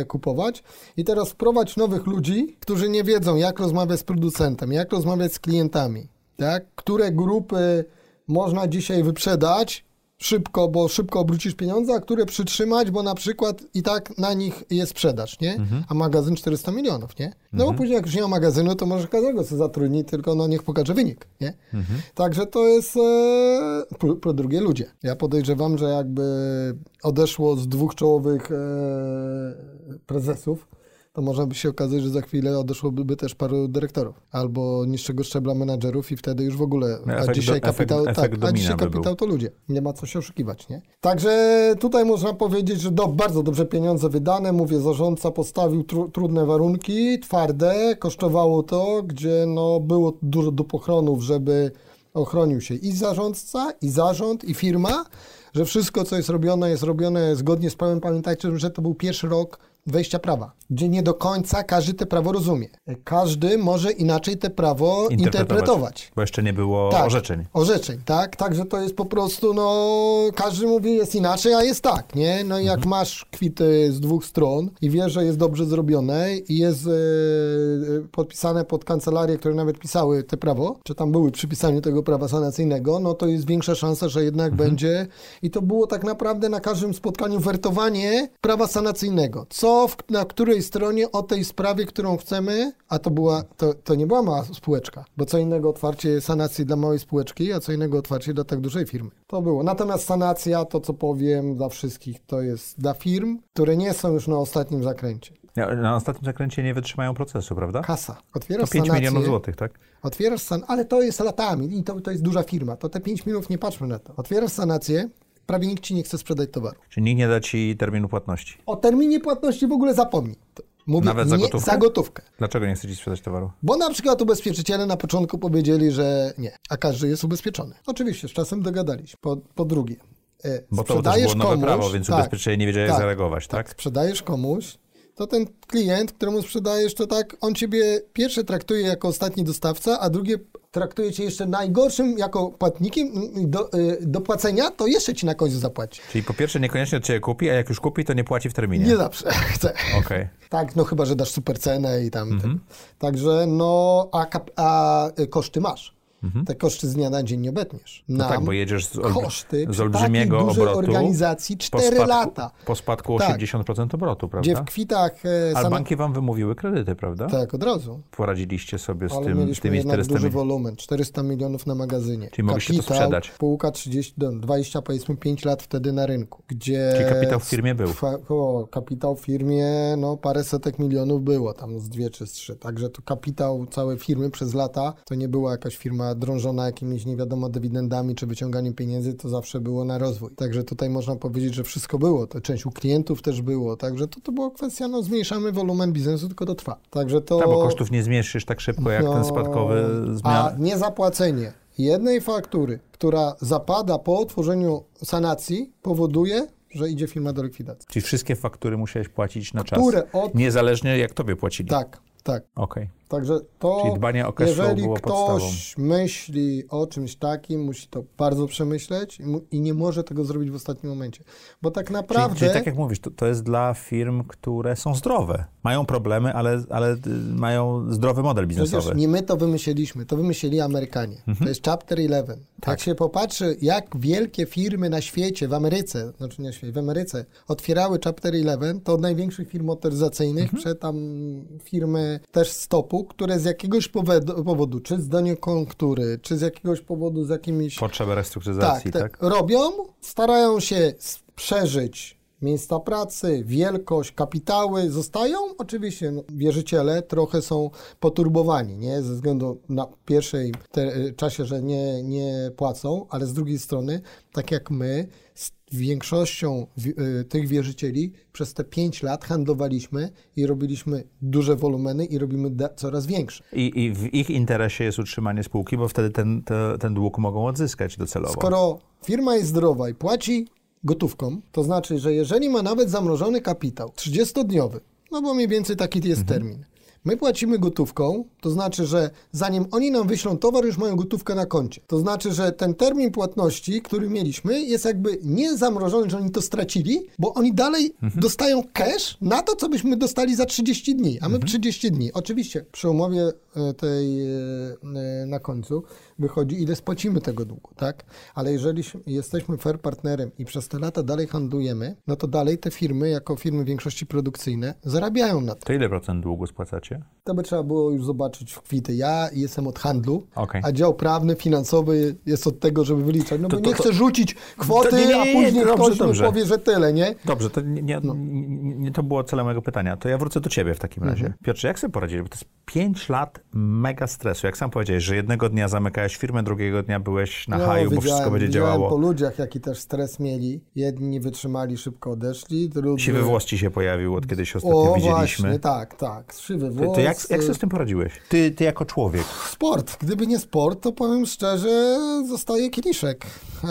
kupować. I teraz wprowadź nowych ludzi, którzy nie wiedzą, jak rozmawiać z producentem, jak rozmawiać z klientami, tak? Które grupy można dzisiaj wyprzedać, szybko, bo szybko obrócisz pieniądze, a które przytrzymać, bo na przykład i tak na nich jest sprzedaż, nie? A magazyn 400 milionów, nie? No bo później jak już nie ma magazynu, to może każdego sobie zatrudni, tylko no niech pokaże wynik, nie? Także to jest e, po, po drugie ludzie. Ja podejrzewam, że jakby odeszło z dwóch czołowych e, prezesów, to można by się okazać, że za chwilę odeszłoby też paru dyrektorów albo niższego szczebla menadżerów i wtedy już w ogóle, No, a efekt dzisiaj do- efekt- kapitał, efekt tak, a domina dzisiaj by kapitał to ludzie. Nie ma co się oszukiwać, nie? Także tutaj można powiedzieć, że do, bardzo dobrze pieniądze wydane. Mówię, zarządca postawił tru, trudne warunki, twarde, kosztowało to, gdzie no, było dużo do pochronów, żeby ochronił się i zarządca, i zarząd, i firma, że wszystko, co jest robione, jest robione zgodnie z prawem. Pamiętajcie, że to był pierwszy rok wejścia prawa, gdzie nie do końca każdy te prawo rozumie. Każdy może inaczej te prawo interpretować. Bo jeszcze nie było Tak, orzeczeń. Orzeczeń, tak. Także to jest po prostu, no, każdy mówi jest inaczej, a jest tak, nie? No i jak Mhm. masz kwity z dwóch stron i wiesz, że jest dobrze zrobione i jest e, podpisane pod kancelarię, które nawet pisały te prawo, czy tam były przy pisaniu tego prawa sanacyjnego, no to jest większa szansa, że jednak Mhm. będzie. I to było tak naprawdę na każdym spotkaniu wertowanie prawa sanacyjnego. Co, w, na której stronie o tej sprawie, którą chcemy, a to była, to, to nie była mała spółeczka, bo co innego otwarcie sanacji dla małej spółeczki, a co innego otwarcie dla tak dużej firmy. To było. Natomiast sanacja, to co powiem dla wszystkich, to jest dla firm, które nie są już na ostatnim zakręcie. Na ostatnim zakręcie nie wytrzymają procesu, prawda? Kasa. To Otwierasz 5 sanację, milionów złotych, tak? Otwierasz san... ale to jest latami i to, to jest duża firma. To te 5 milionów nie patrzmy na to. Otwierasz sanację, prawie nikt ci nie chce sprzedać towaru. Czyli nikt nie da ci terminu płatności. O terminie płatności w ogóle zapomnij. Mówię, Nawet za nie, gotówkę? za gotówkę. Dlaczego nie chce ci sprzedać towaru? Bo na przykład ubezpieczyciele na początku powiedzieli, że nie, a każdy jest ubezpieczony. Oczywiście, z czasem dogadaliśmy. Po, po drugie, e, Bo to też było nowe komuś, prawo, więc tak, ubezpieczyciele nie wiedzieli jak tak, zareagować, tak? sprzedajesz komuś, to ten klient, któremu sprzedajesz, to tak, on ciebie pierwsze traktuje jako ostatni dostawca, a drugie traktuje cię jeszcze najgorszym jako płatnikiem do, y, do płacenia, to jeszcze ci na końcu zapłaci. Czyli po pierwsze niekoniecznie od ciebie kupi, a jak już kupi, to nie płaci w terminie. Nie zawsze (laughs) chce. Okej. Tak, no chyba, że dasz super cenę i tam. Mhm. Także no, a, a y, koszty masz. Mhm. Te koszty z dnia na dzień nie obetniesz. No tak, bo jedziesz z, olbr- koszty z olbrzymiego takiej obrotu. organizacji po 4 spadku, lata. Po spadku Tak. 80% obrotu, Gdzie prawda? w kwitach e, Ale sana- banki wam wymówiły kredyty, prawda? Tak, od razu. Poradziliście sobie z Ale tym, mieliśmy tymi jednak 400 duży wolumen, 400 milionów na magazynie. Czyli mogliście to sprzedać. Spółka 30, do 20, powiedzmy 5 lat wtedy na rynku, gdzie... Czyli kapitał w firmie był. O, kapitał w firmie, no parę setek milionów było, tam z dwie czy z trzy. Także to kapitał całej firmy przez lata, to nie była jakaś firma drążona jakimiś nie wiadomo dywidendami czy wyciąganiem pieniędzy, to zawsze było na rozwój. Także tutaj można powiedzieć, że wszystko było. To część u klientów też było, także to, to była kwestia, no zmniejszamy wolumen biznesu, tylko to trwa. Także to... Tak, bo kosztów nie zmniejszysz tak szybko, jak ten spadkowy A zmian. niezapłacenie jednej faktury, która zapada po otworzeniu sanacji, powoduje, że idzie firma do likwidacji. Czyli wszystkie faktury musiałeś płacić na czas. Które od... Niezależnie jak tobie płacili. Tak, tak. Okej. Także to, Czyli dbanie o cash jeżeli było ktoś podstawą. myśli o czymś takim, musi to bardzo przemyśleć i, mu, i nie może tego zrobić w ostatnim momencie. Bo tak Czyli, naprawdę... czyli tak jak mówisz, to, to jest dla firm, które są zdrowe. Mają problemy, ale, ale y, mają zdrowy model biznesowy. Przecież nie my to wymyśliliśmy, to wymyślili Amerykanie. Mhm. To jest Chapter 11. Tak. Jak się popatrzy, jak wielkie firmy na świecie, w Ameryce, znaczy nie świecie, w Ameryce otwierały Chapter 11, to od największych firm motoryzacyjnych, Mhm. przed tam firmy też stopu, które z jakiegoś powodu, powodu czy z koniunktury, czy z jakiegoś powodu z jakimiś... Potrzeby Tak, restrukturyzacji, tak? tak, robią, starają się przeżyć miejsca pracy, wielkość, kapitały zostają. Oczywiście no, wierzyciele trochę są poturbowani, nie? Ze względu na pierwszej te, y, czasie, że nie, nie płacą, ale z drugiej strony, tak jak my, większością wi- y, tych wierzycieli przez te 5 lat handlowaliśmy i robiliśmy duże wolumeny i robimy coraz większe. I, I w ich interesie jest utrzymanie spółki, bo wtedy ten, te, ten dług mogą odzyskać docelowo. Skoro firma jest zdrowa i płaci gotówką, to znaczy, że jeżeli ma nawet zamrożony kapitał 30-dniowy, no bo mniej więcej taki jest termin, my płacimy gotówką, to znaczy, że zanim oni nam wyślą towar, już mają gotówkę na koncie. To znaczy, że ten termin płatności, który mieliśmy, jest jakby nie zamrożony, że oni to stracili, bo oni dalej dostają cash na to, co byśmy dostali za 30 dni, a my 30 dni. Oczywiście przy umowie e, tej e, e, na końcu wychodzi, ile spłacimy tego długu, tak? Ale jeżeli jesteśmy fair partnerem i przez te lata dalej handlujemy, no to dalej te firmy, jako firmy większości produkcyjne, zarabiają na tym. To ile procent długu spłacacie? To by trzeba było już zobaczyć w kwity. Ja jestem od handlu, Okej. a dział prawny, finansowy jest od tego, żeby wyliczać. No To- bo to- nie chcę rzucić kwoty, To nie, nie, nie, a nie, później dobrze, ktoś dobrze. mi powie, że tyle, nie? Dobrze, to nie, No. to było celem mojego pytania. To ja wrócę do ciebie w takim Mhm. razie. Piotrze, jak sobie poradziłeś? Bo to jest Pięć lat mega stresu. Jak sam powiedziałeś, że jednego dnia zamykałeś firmę, drugiego dnia byłeś na haju, bo wszystko będzie No, działało. po ludziach, jaki też stres mieli. Jedni wytrzymali, szybko odeszli, drudzy... Siwy włos ci się pojawił, od kiedy się ostatnio O, widzieliśmy. właśnie, tak, tak. Siwy włos. to jak, jak sobie z tym poradziłeś? Ty, ty jako człowiek. Sport. Gdyby nie sport, to powiem szczerze, zostaje kieliszek. E,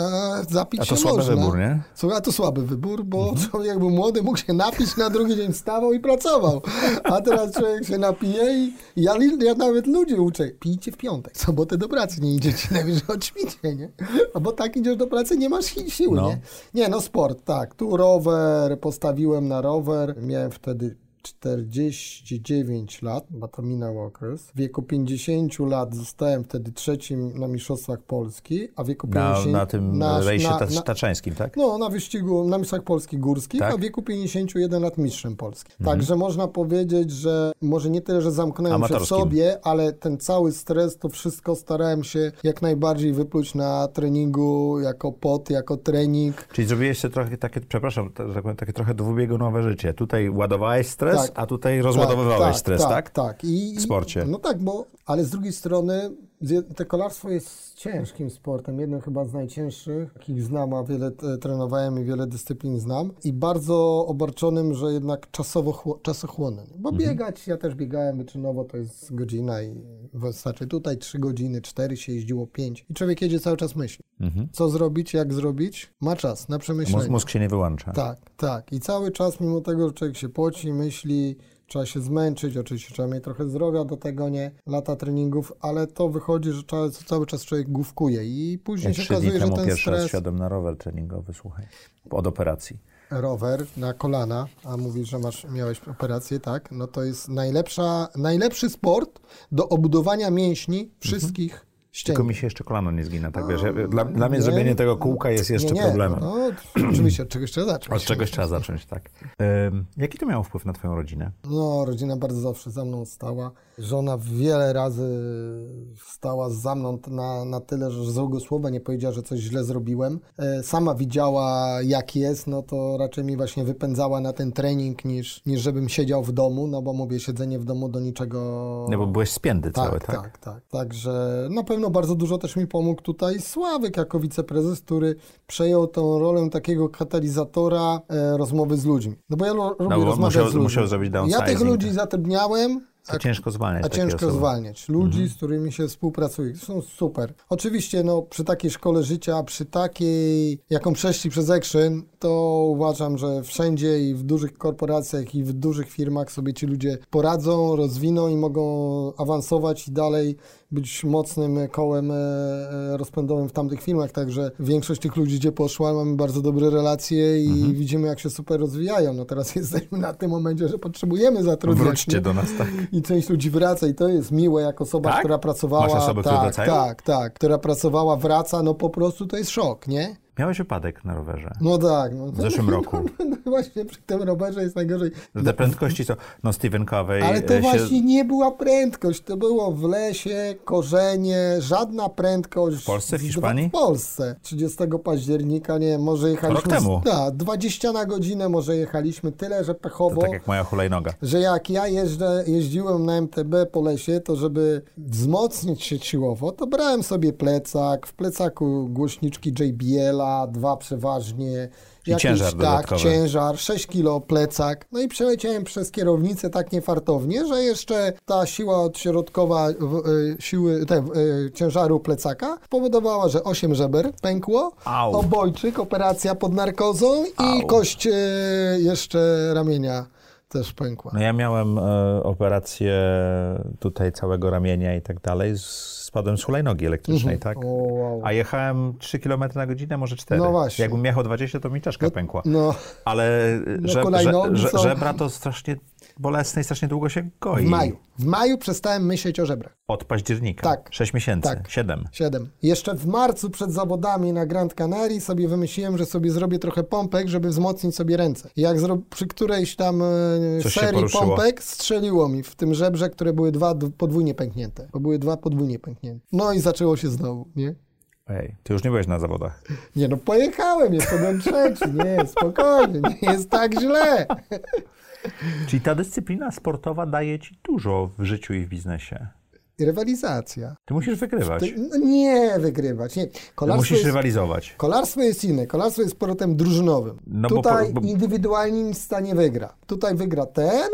zapić A to słaby można. wybór, nie? Słuchaj, a to słaby wybór, bo Mhm. człowiek był młody, mógł się napić, na drugi dzień wstawał i pracował. A teraz człowiek się napije i ja, ja nawet ludzi uczę, pijcie w piątek, sobotę do pracy nie idziecie, najwyżej odświcie, nie? A bo tak idziesz do pracy, nie masz si- siły, No. nie? Nie, no sport, tak. Tu rower, postawiłem na rower, miałem wtedy 49 lat, bo to minął okres. W wieku 50 lat zostałem wtedy trzecim na Mistrzostwach Polski, a w wieku Na, 50... na tym na- rejsie na- na- taczańskim, tak? no, na wyścigu, na Mistrzach Polski Górskich, Tak? a w wieku 51 lat mistrzem Polski. Mhm. Także można powiedzieć, że może nie tyle, że zamknąłem się w sobie, ale ten cały stres, to wszystko starałem się jak najbardziej wypluć na treningu, jako pot, jako trening. Czyli zrobiłeś sobie trochę takie, przepraszam, tak takie trochę dwubiegunowe życie. Tutaj ładowałeś stres, Tak. a tutaj rozładowywałeś stres, tak? Tak, tak. I, W sporcie. No tak, bo, ale z drugiej strony te kolarstwo jest ciężkim sportem, jednym chyba z najcięższych, jakich znam, a wiele e, trenowałem i wiele dyscyplin znam i bardzo obarczonym, że jednak czasowo chło- czasochłonnym. Bo Mhm. biegać, ja też biegałem wyczynowo, to jest godzina i wystarczy tutaj trzy godziny, cztery się jeździło pięć i człowiek jedzie cały czas myśli. Co zrobić, jak zrobić? Ma czas na przemyślenie. Mózg, mózg się nie wyłącza. Tak, tak. I cały czas, mimo tego, że człowiek się poci, myśli, trzeba się zmęczyć, oczywiście trzeba mieć trochę zdrowia do tego, nie? Lata treningów, ale to wychodzi, że cały, cały czas człowiek główkuje i później Ja się okazuje, że ten stres... siadłem na rower treningowy, słuchaj, od operacji. Rower na kolana, a mówisz, że masz, miałeś operację, tak? No to jest najlepsza, najlepszy sport do obudowania mięśni wszystkich ścięgien. Tylko mi się jeszcze kolano nie zgina, tak wiesz. Dla, dla mnie nie. zrobienie tego kółka jest jeszcze nie, nie, problemem. No, (clears throat) oczywiście, od czegoś trzeba zacząć. Od czegoś trzeba zacząć, tak. Ym, jaki to miało wpływ na twoją rodzinę? No, rodzina bardzo zawsze za mną stała. Żona wiele razy stała za mną na, na tyle, że złego słowa nie powiedziała, że coś źle zrobiłem. E, Sama widziała, jak jest, no to raczej mi właśnie wypędzała na ten trening, niż, niż żebym siedział w domu, no bo mówię, siedzenie w domu do niczego... No bo byłeś spięty Tak, cały, tak, tak? tak, Także na pewno bardzo dużo też mi pomógł tutaj Sławek jako wiceprezes, który przejął tą rolę takiego katalizatora e, rozmowy z ludźmi. No bo ja lubię bo rozmawiać musiał- z ludźmi. musiał zrobić Ja tych ludzi zatrudniałem, To ciężko zwalniać a ciężko osoby. zwalniać. Ludzi, z którymi się współpracuje. Są super. Oczywiście no, przy takiej szkole życia, przy takiej, jaką przeszli przez Action, to uważam, że wszędzie i w dużych korporacjach i w dużych firmach sobie ci ludzie poradzą, rozwiną i mogą awansować i dalej być mocnym kołem e, rozpędowym w tamtych firmach. Także większość tych ludzi, gdzie poszła, mamy bardzo dobre relacje i Mhm. widzimy, jak się super rozwijają. No teraz (laughs) jesteśmy na tym momencie, że potrzebujemy zatrudniać. Wróćcie do nas, tak? I część ludzi wraca i to jest miłe, jak osoba, Tak? która pracowała. Masz osoby, które tak, wracają? tak, tak, która pracowała, wraca, no po prostu to jest szok, nie? Miałeś wypadek na rowerze. No tak. No, W zeszłym (laughs) roku. No, właśnie przy tym rowerze jest najgorzej. Te prędkości to, no Stephen Covey Ale to e, się... właśnie nie była prędkość, to było w lesie, korzenie, żadna prędkość. W Polsce, w Hiszpanii? W Polsce. 30 października, nie, może jechaliśmy... Rok temu. Tak, 20 na godzinę może jechaliśmy, tyle, że pechowo. To tak jak moja hulajnoga. że jak ja jeżdżę, jeździłem na MTB po lesie, to żeby wzmocnić się siłowo, to brałem sobie plecak, w plecaku głośniczki JBL-a, dwa przeważnie. I ciężar tak, dodatkowy. ciężar, 6 kilo plecak. No i przeleciałem przez kierownicę tak niefartownie, że jeszcze ta siła odśrodkowa y, siły, te, y, ciężaru plecaka spowodowała, że 8 żeber pękło, Au. obojczyk, operacja pod narkozą i Au. kość y, jeszcze ramienia też pękła. No ja miałem e, operację tutaj całego ramienia i tak dalej. Spadłem z hulajnogi elektrycznej, tak? O, wow. A jechałem 3 km na godzinę, może 4. No właśnie. Jakbym jechał 20, to mi czaszka pękła. No, Ale No, że, hulajnogi że, są- że, żebra to strasznie bolesne i strasznie długo się goi. w maju. W maju przestałem myśleć o żebrach. Od października. Tak. 6 miesięcy. Tak. 7. Siedem. Jeszcze w marcu przed zawodami na Grand Canaria sobie wymyśliłem, że sobie zrobię trochę pompek, żeby wzmocnić sobie ręce. Jak zro... przy którejś tam e, Coś serii pompek strzeliło mi w tym żebrze, które były dwa podwójnie pęknięte. Bo były dwa podwójnie pęknięte. No i zaczęło się znowu, nie? Ej, ty już nie byłeś na zawodach. Nie no, pojechałem, byłem trzeci, nie, spokojnie, nie jest tak źle. Czyli ta dyscyplina sportowa daje ci dużo w życiu i w biznesie. Rywalizacja. Ty musisz wygrywać. Ty, no nie wygrywać, nie. Kolarstwo musisz jest, rywalizować. kolarstwo jest inne, kolarstwo jest sportem drużynowym. No bo Tutaj po- bo- indywidualnie nic stanie wygra. Tutaj wygra ten,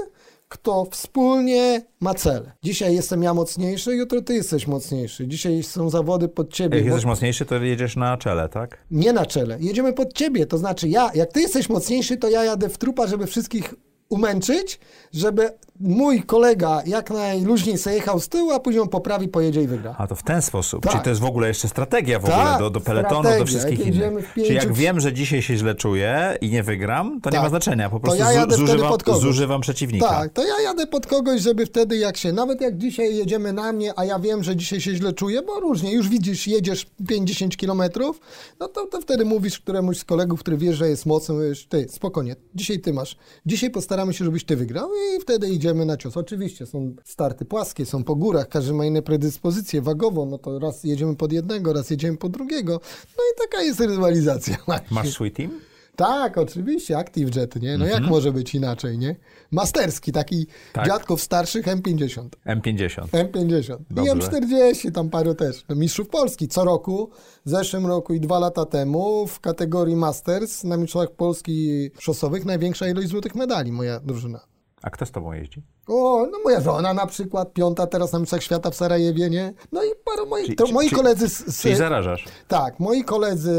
kto wspólnie ma cel. Dzisiaj jestem ja mocniejszy, jutro ty jesteś mocniejszy. Dzisiaj są zawody pod ciebie. Jak bo- jesteś mocniejszy, to jedziesz na czele, tak? Nie na czele. Jedziemy pod ciebie. To znaczy ja, jak ty jesteś mocniejszy, to ja jadę w trupa, żeby wszystkich umęczyć, żeby mój kolega jak najluźniej sobie jechał z tyłu, a później on poprawi, pojedzie i wygra. A to w ten sposób. Tak. Czyli to jest w ogóle jeszcze strategia w Tak, ogóle do, do peletonu, strategia. do wszystkich Jak innych. w Czyli jak pięciu- wiem, że dzisiaj się źle czuję i nie wygram, to nie Tak. ma znaczenia. Po prostu ja zużywam, zużywam przeciwnika. Tak, to ja jadę pod kogoś, żeby wtedy jak się, nawet jak dzisiaj jedziemy na mnie, a ja wiem, że dzisiaj się źle czuję, bo różnie, już widzisz, jedziesz 50 kilometrów, no to, to wtedy mówisz któremuś z kolegów, który wiesz, że jest mocny, mówisz, ty, spokojnie, dzisiaj ty masz, dzisiaj postaramy się, żebyś ty wygrał i wtedy idziemy na cios. Oczywiście są starty płaskie, są po górach, każdy ma inne predyspozycje wagowo, no to raz jedziemy pod jednego, raz jedziemy pod drugiego, no i taka jest rywalizacja. Masz swój team? Tak, oczywiście, Active Jet, nie? No jak może być inaczej, nie? Masterski, taki Mhm. Tak. dziadków starszych M50. M50. M50. I Dobrze. M40, tam paru też. No, mistrzów Polski co roku, w zeszłym roku i dwa lata temu w kategorii Masters na mistrzostwach Polski szosowych największa ilość złotych medali, moja drużyna. A kto z tobą jeździ? O, no moja żona na przykład, piąta teraz na mistrzostwach świata w Sarajewie, nie? No i paru moich, Czyli- to moi czy- koledzy z, z, Czyli zarażasz. Tak, moi koledzy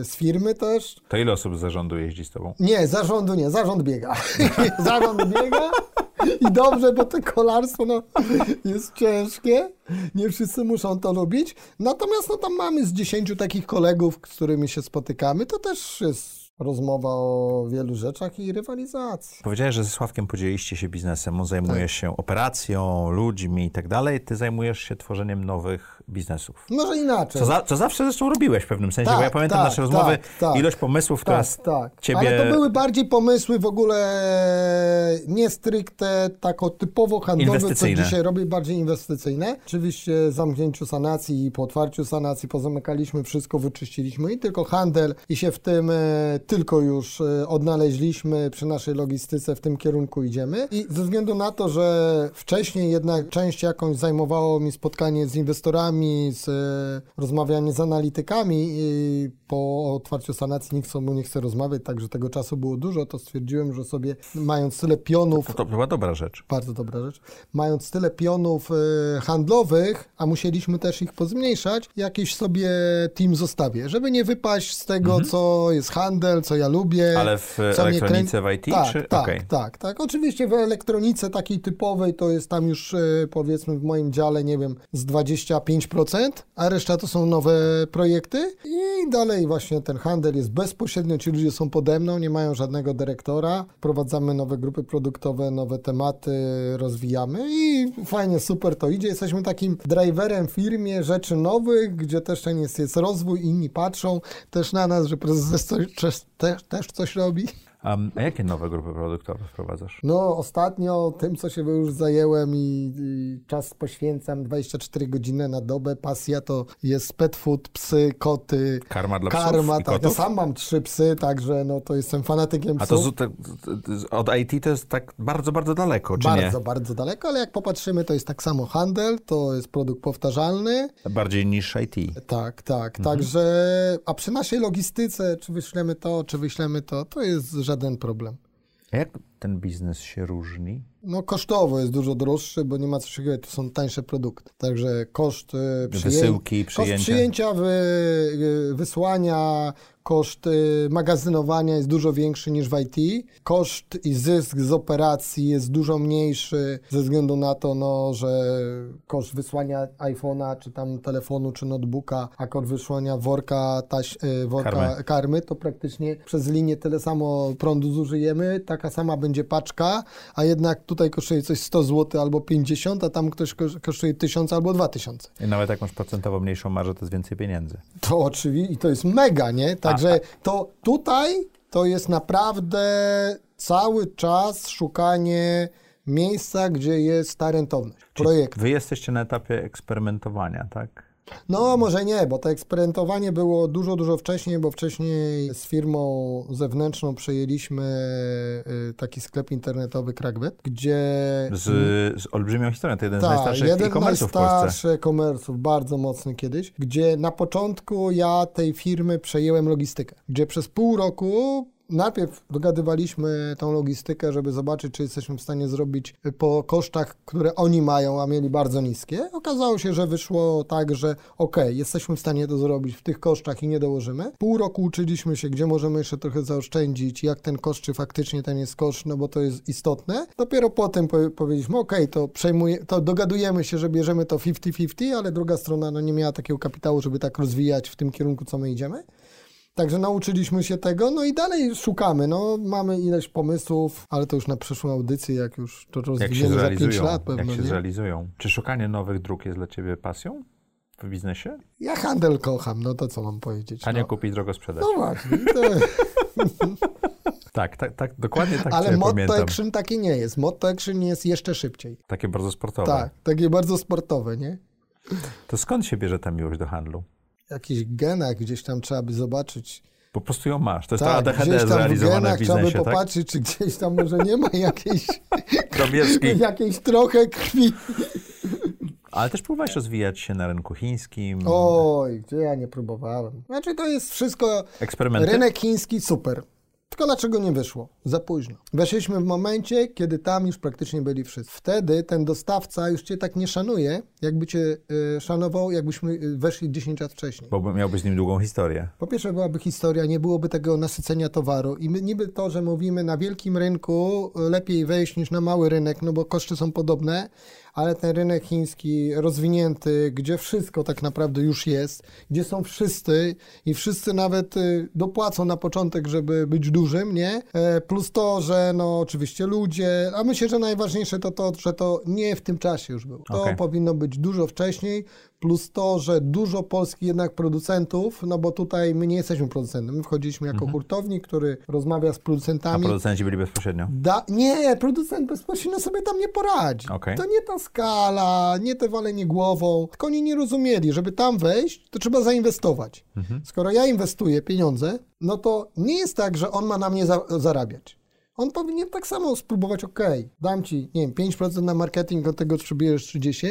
y, z firmy też, To ile osób z zarządu jeździ z tobą? Nie, zarządu nie, zarząd biega. (laughs) zarząd biega i dobrze, bo to kolarstwo no, jest ciężkie. Nie wszyscy muszą to lubić. Natomiast no, tam mamy z dziesięciu takich kolegów, z którymi się spotykamy. To też jest rozmowa o wielu rzeczach i rywalizacji. Powiedziałeś, że ze Sławkiem podzieliście się biznesem. On zajmuje Tak. się operacją, ludźmi i tak dalej. Ty zajmujesz się tworzeniem nowych biznesów. Może inaczej. Co, za, co zawsze zresztą robiłeś w pewnym sensie, Tak, bo ja pamiętam tak, nasze rozmowy, tak, tak. ilość pomysłów, która Tak, z tak. ciebie... Ale to były bardziej pomysły w ogóle nie stricte tako typowo handlowe, co dzisiaj robię, bardziej inwestycyjne. Oczywiście zamknięciu sanacji i po otwarciu sanacji pozamykaliśmy wszystko, wyczyściliśmy i tylko handel i się w tym e, tylko już e, odnaleźliśmy przy naszej logistyce, w tym kierunku idziemy. I ze względu na to, że wcześniej jednak część jakąś zajmowało mi spotkanie z inwestorami, z e, rozmawianie z analitykami i po otwarciu sanacji nikt mną nie chce rozmawiać, także tego czasu było dużo, to stwierdziłem, że sobie mając tyle pionów, To była dobra rzecz. bardzo dobra rzecz, mając tyle pionów e, handlowych, a musieliśmy też ich pozmniejszać, jakiś sobie team zostawię, żeby nie wypaść z tego, co jest handel, co ja lubię. Ale w elektronice, krę- w IT, Tak, czy- tak, okej. tak, tak. Oczywiście w elektronice takiej typowej to jest tam już e, powiedzmy w moim dziale, nie wiem, z 25%, a reszta to są nowe projekty i dalej właśnie ten handel jest bezpośrednio, ci ludzie są pode mną, nie mają żadnego dyrektora, wprowadzamy nowe grupy produktowe, nowe tematy, rozwijamy i fajnie, super to idzie. Jesteśmy takim driverem w firmie rzeczy nowych, gdzie też ten jest, jest rozwój, inni patrzą też na nas, że prezes coś, też, też, coś robi. Um, a jakie nowe grupy produktowe wprowadzasz? No, ostatnio tym, co się już zajęłem i, i czas poświęcam 24 godziny na dobę. Pasja to jest pet food, psy, koty. Karma dla psów Karma, i tak. Ja sam mam trzy psy, także no to jestem fanatykiem A to psów. z, od IT to jest tak bardzo, bardzo daleko, czy bardzo, nie? bardzo daleko, ale jak popatrzymy, to jest tak samo handel, to jest produkt powtarzalny. Bardziej niż IT. Tak, tak. Mhm. Także, a przy naszej logistyce, czy wyślemy to, czy wyślemy to, to jest żaden problem. A jak ten biznes się różni? No kosztowo jest dużo droższy, bo nie ma co się gadać, to są tańsze produkty. Także koszt e, przyję... Wysyłki, koszt przyjęcia. przyjęcia, wy... e, wysłania, koszt e, magazynowania jest dużo większy niż w IT. Koszt i zysk z operacji jest dużo mniejszy ze względu na to, no, że koszt wysłania iPhone'a, czy tam telefonu, czy notebooka, a koszt wysłania worka, taś... worka Karmy. karmy, to praktycznie przez linię tyle samo prądu zużyjemy, taka sama będzie paczka, a jednak tutaj kosztuje coś 100 zł albo 50, a tam ktoś kosz- kosztuje 1000 albo 2000. I nawet jak masz procentowo mniejszą marżę, to jest więcej pieniędzy. To oczywiście, i to jest mega, nie? Także to tutaj to jest naprawdę cały czas szukanie miejsca, gdzie jest ta rentowność. Projektu. Wy jesteście na etapie eksperymentowania, tak? No, może nie, bo to eksperymentowanie było dużo, dużo wcześniej, bo wcześniej z firmą zewnętrzną przejęliśmy y, taki sklep internetowy Crackbet, gdzie... Z, z olbrzymią historią, to jeden z Tak, najstarszych jeden e-commerce'ów w Polsce. najstarszych e-commerce'ów, bardzo mocny kiedyś, gdzie na początku ja tej firmy przejęłem logistykę, gdzie przez pół roku najpierw dogadywaliśmy tą logistykę, żeby zobaczyć, czy jesteśmy w stanie zrobić po kosztach, które oni mają, a mieli bardzo niskie. Okazało się, że wyszło tak, że ok, jesteśmy w stanie to zrobić w tych kosztach i nie dołożymy. Pół roku uczyliśmy się, gdzie możemy jeszcze trochę zaoszczędzić, jak ten koszt, czy faktycznie ten jest koszt, no bo to jest istotne. Dopiero potem po powiedzieliśmy, ok, to przejmuje, to dogadujemy się, że bierzemy to 50-50, ale druga strona no, nie miała takiego kapitału, żeby tak rozwijać w tym kierunku, co my idziemy. Także nauczyliśmy się tego, no i dalej szukamy. No, mamy ileś pomysłów, ale to już na przyszłą audycję, jak już to rozwiniemy za 5 zrealizują? lat pewno. jak się nie? zrealizują? Czy szukanie nowych dróg jest dla ciebie pasją w biznesie? Ja handel kocham, no to co mam powiedzieć. Tanio no. kupić, drogo sprzedać. no właśnie. To... (laughs) Tak, tak, tak, dokładnie tak ale motto pamiętam. action takie nie jest. Motto action jest jeszcze szybciej. Takie bardzo sportowe. Tak, takie bardzo sportowe, nie? To skąd się bierze ta miłość do handlu? Jakichś genach gdzieś tam trzeba by zobaczyć. Po prostu ją masz. To jest Tak, to ADHD w w trzeba by biznesie, tak? popatrzeć, czy gdzieś tam może nie ma jakiejś, (laughs) (laughs) jakiejś trochę krwi. Ale też próbowałeś rozwijać się na rynku chińskim. Oj, gdzie ja nie próbowałem. Znaczy to jest wszystko... Eksperymenty? Rynek chiński super. Tylko dlaczego nie wyszło? Za późno. Weszliśmy w momencie, kiedy tam już praktycznie byli wszyscy. Wtedy ten dostawca już cię tak nie szanuje, jakby cię y, szanował, jakbyśmy y, weszli 10 lat wcześniej. Bo miałbyś z nim długą historię. Po pierwsze byłaby historia, nie byłoby tego nasycenia towaru i my, niby to, że mówimy na wielkim rynku y, lepiej wejść niż na mały rynek, no bo koszty są podobne, ale ten rynek chiński rozwinięty, gdzie wszystko tak naprawdę już jest, gdzie są wszyscy i wszyscy nawet dopłacą na początek, żeby być dużym, nie? E, Plus to, że no oczywiście ludzie, a myślę, że najważniejsze to to, że to nie w tym czasie już było. To Okej. powinno być dużo wcześniej, plus to, że dużo polskich jednak producentów, no bo tutaj my nie jesteśmy producentem, my wchodziliśmy jako hurtownik, który rozmawia z A producentami. producenci byli bezpośrednio. Da, nie, producent bezpośrednio sobie tam nie poradzi. Okej. To nie ta skala, nie te walenie głową. Tylko oni nie rozumieli, żeby tam wejść, to trzeba zainwestować. Skoro ja inwestuję pieniądze, no to nie jest tak, że on ma na mnie za, zarabiać. On powinien tak samo spróbować, ok, dam ci, nie wiem, 5% na marketing, od tego przybierzesz 30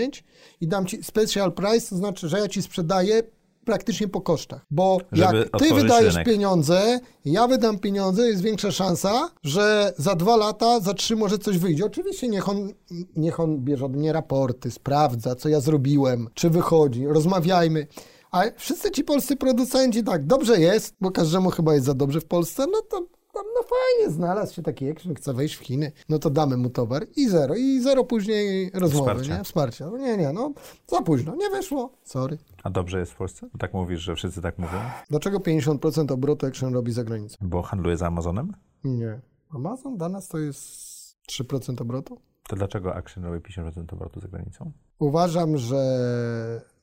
i dam ci special price, to znaczy, że ja ci sprzedaję praktycznie po kosztach. Bo Żeby jak ty wydajesz rynek. pieniądze, ja wydam pieniądze, jest większa szansa, że za dwa lata, za trzy może coś wyjdzie. Oczywiście niech on, niech on bierze od mnie raporty, sprawdza, co ja zrobiłem, czy wychodzi, rozmawiajmy. A wszyscy ci polscy producenci, tak, dobrze jest, bo każdemu chyba jest za dobrze w Polsce, no to tam, no fajnie, znalazł się taki action, chce wejść w Chiny, no to damy mu towar i zero, i zero później rozmowy, Wsparcia. nie? Wsparcia. No nie, nie, no za późno, nie wyszło, sorry. A dobrze jest w Polsce? Tak mówisz, że wszyscy tak mówią? Dlaczego 50% obrotu action robi za granicą? Bo handluje za Amazonem? Nie. Amazon dla nas to jest 3% obrotu? To dlaczego Action robi 50% obrotu za granicą? Uważam, że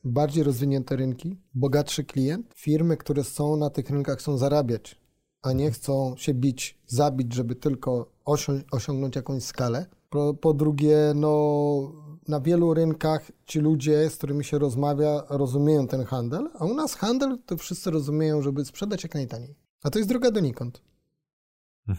bardziej rozwinięte rynki, bogatszy klient, firmy, które są na tych rynkach, chcą zarabiać, a nie chcą się bić, zabić, żeby tylko osią- osiągnąć jakąś skalę. Po, po drugie, no, na wielu rynkach ci ludzie, z którymi się rozmawia, rozumieją ten handel, a u nas handel to wszyscy rozumieją, żeby sprzedać jak najtaniej. A to jest droga donikąd.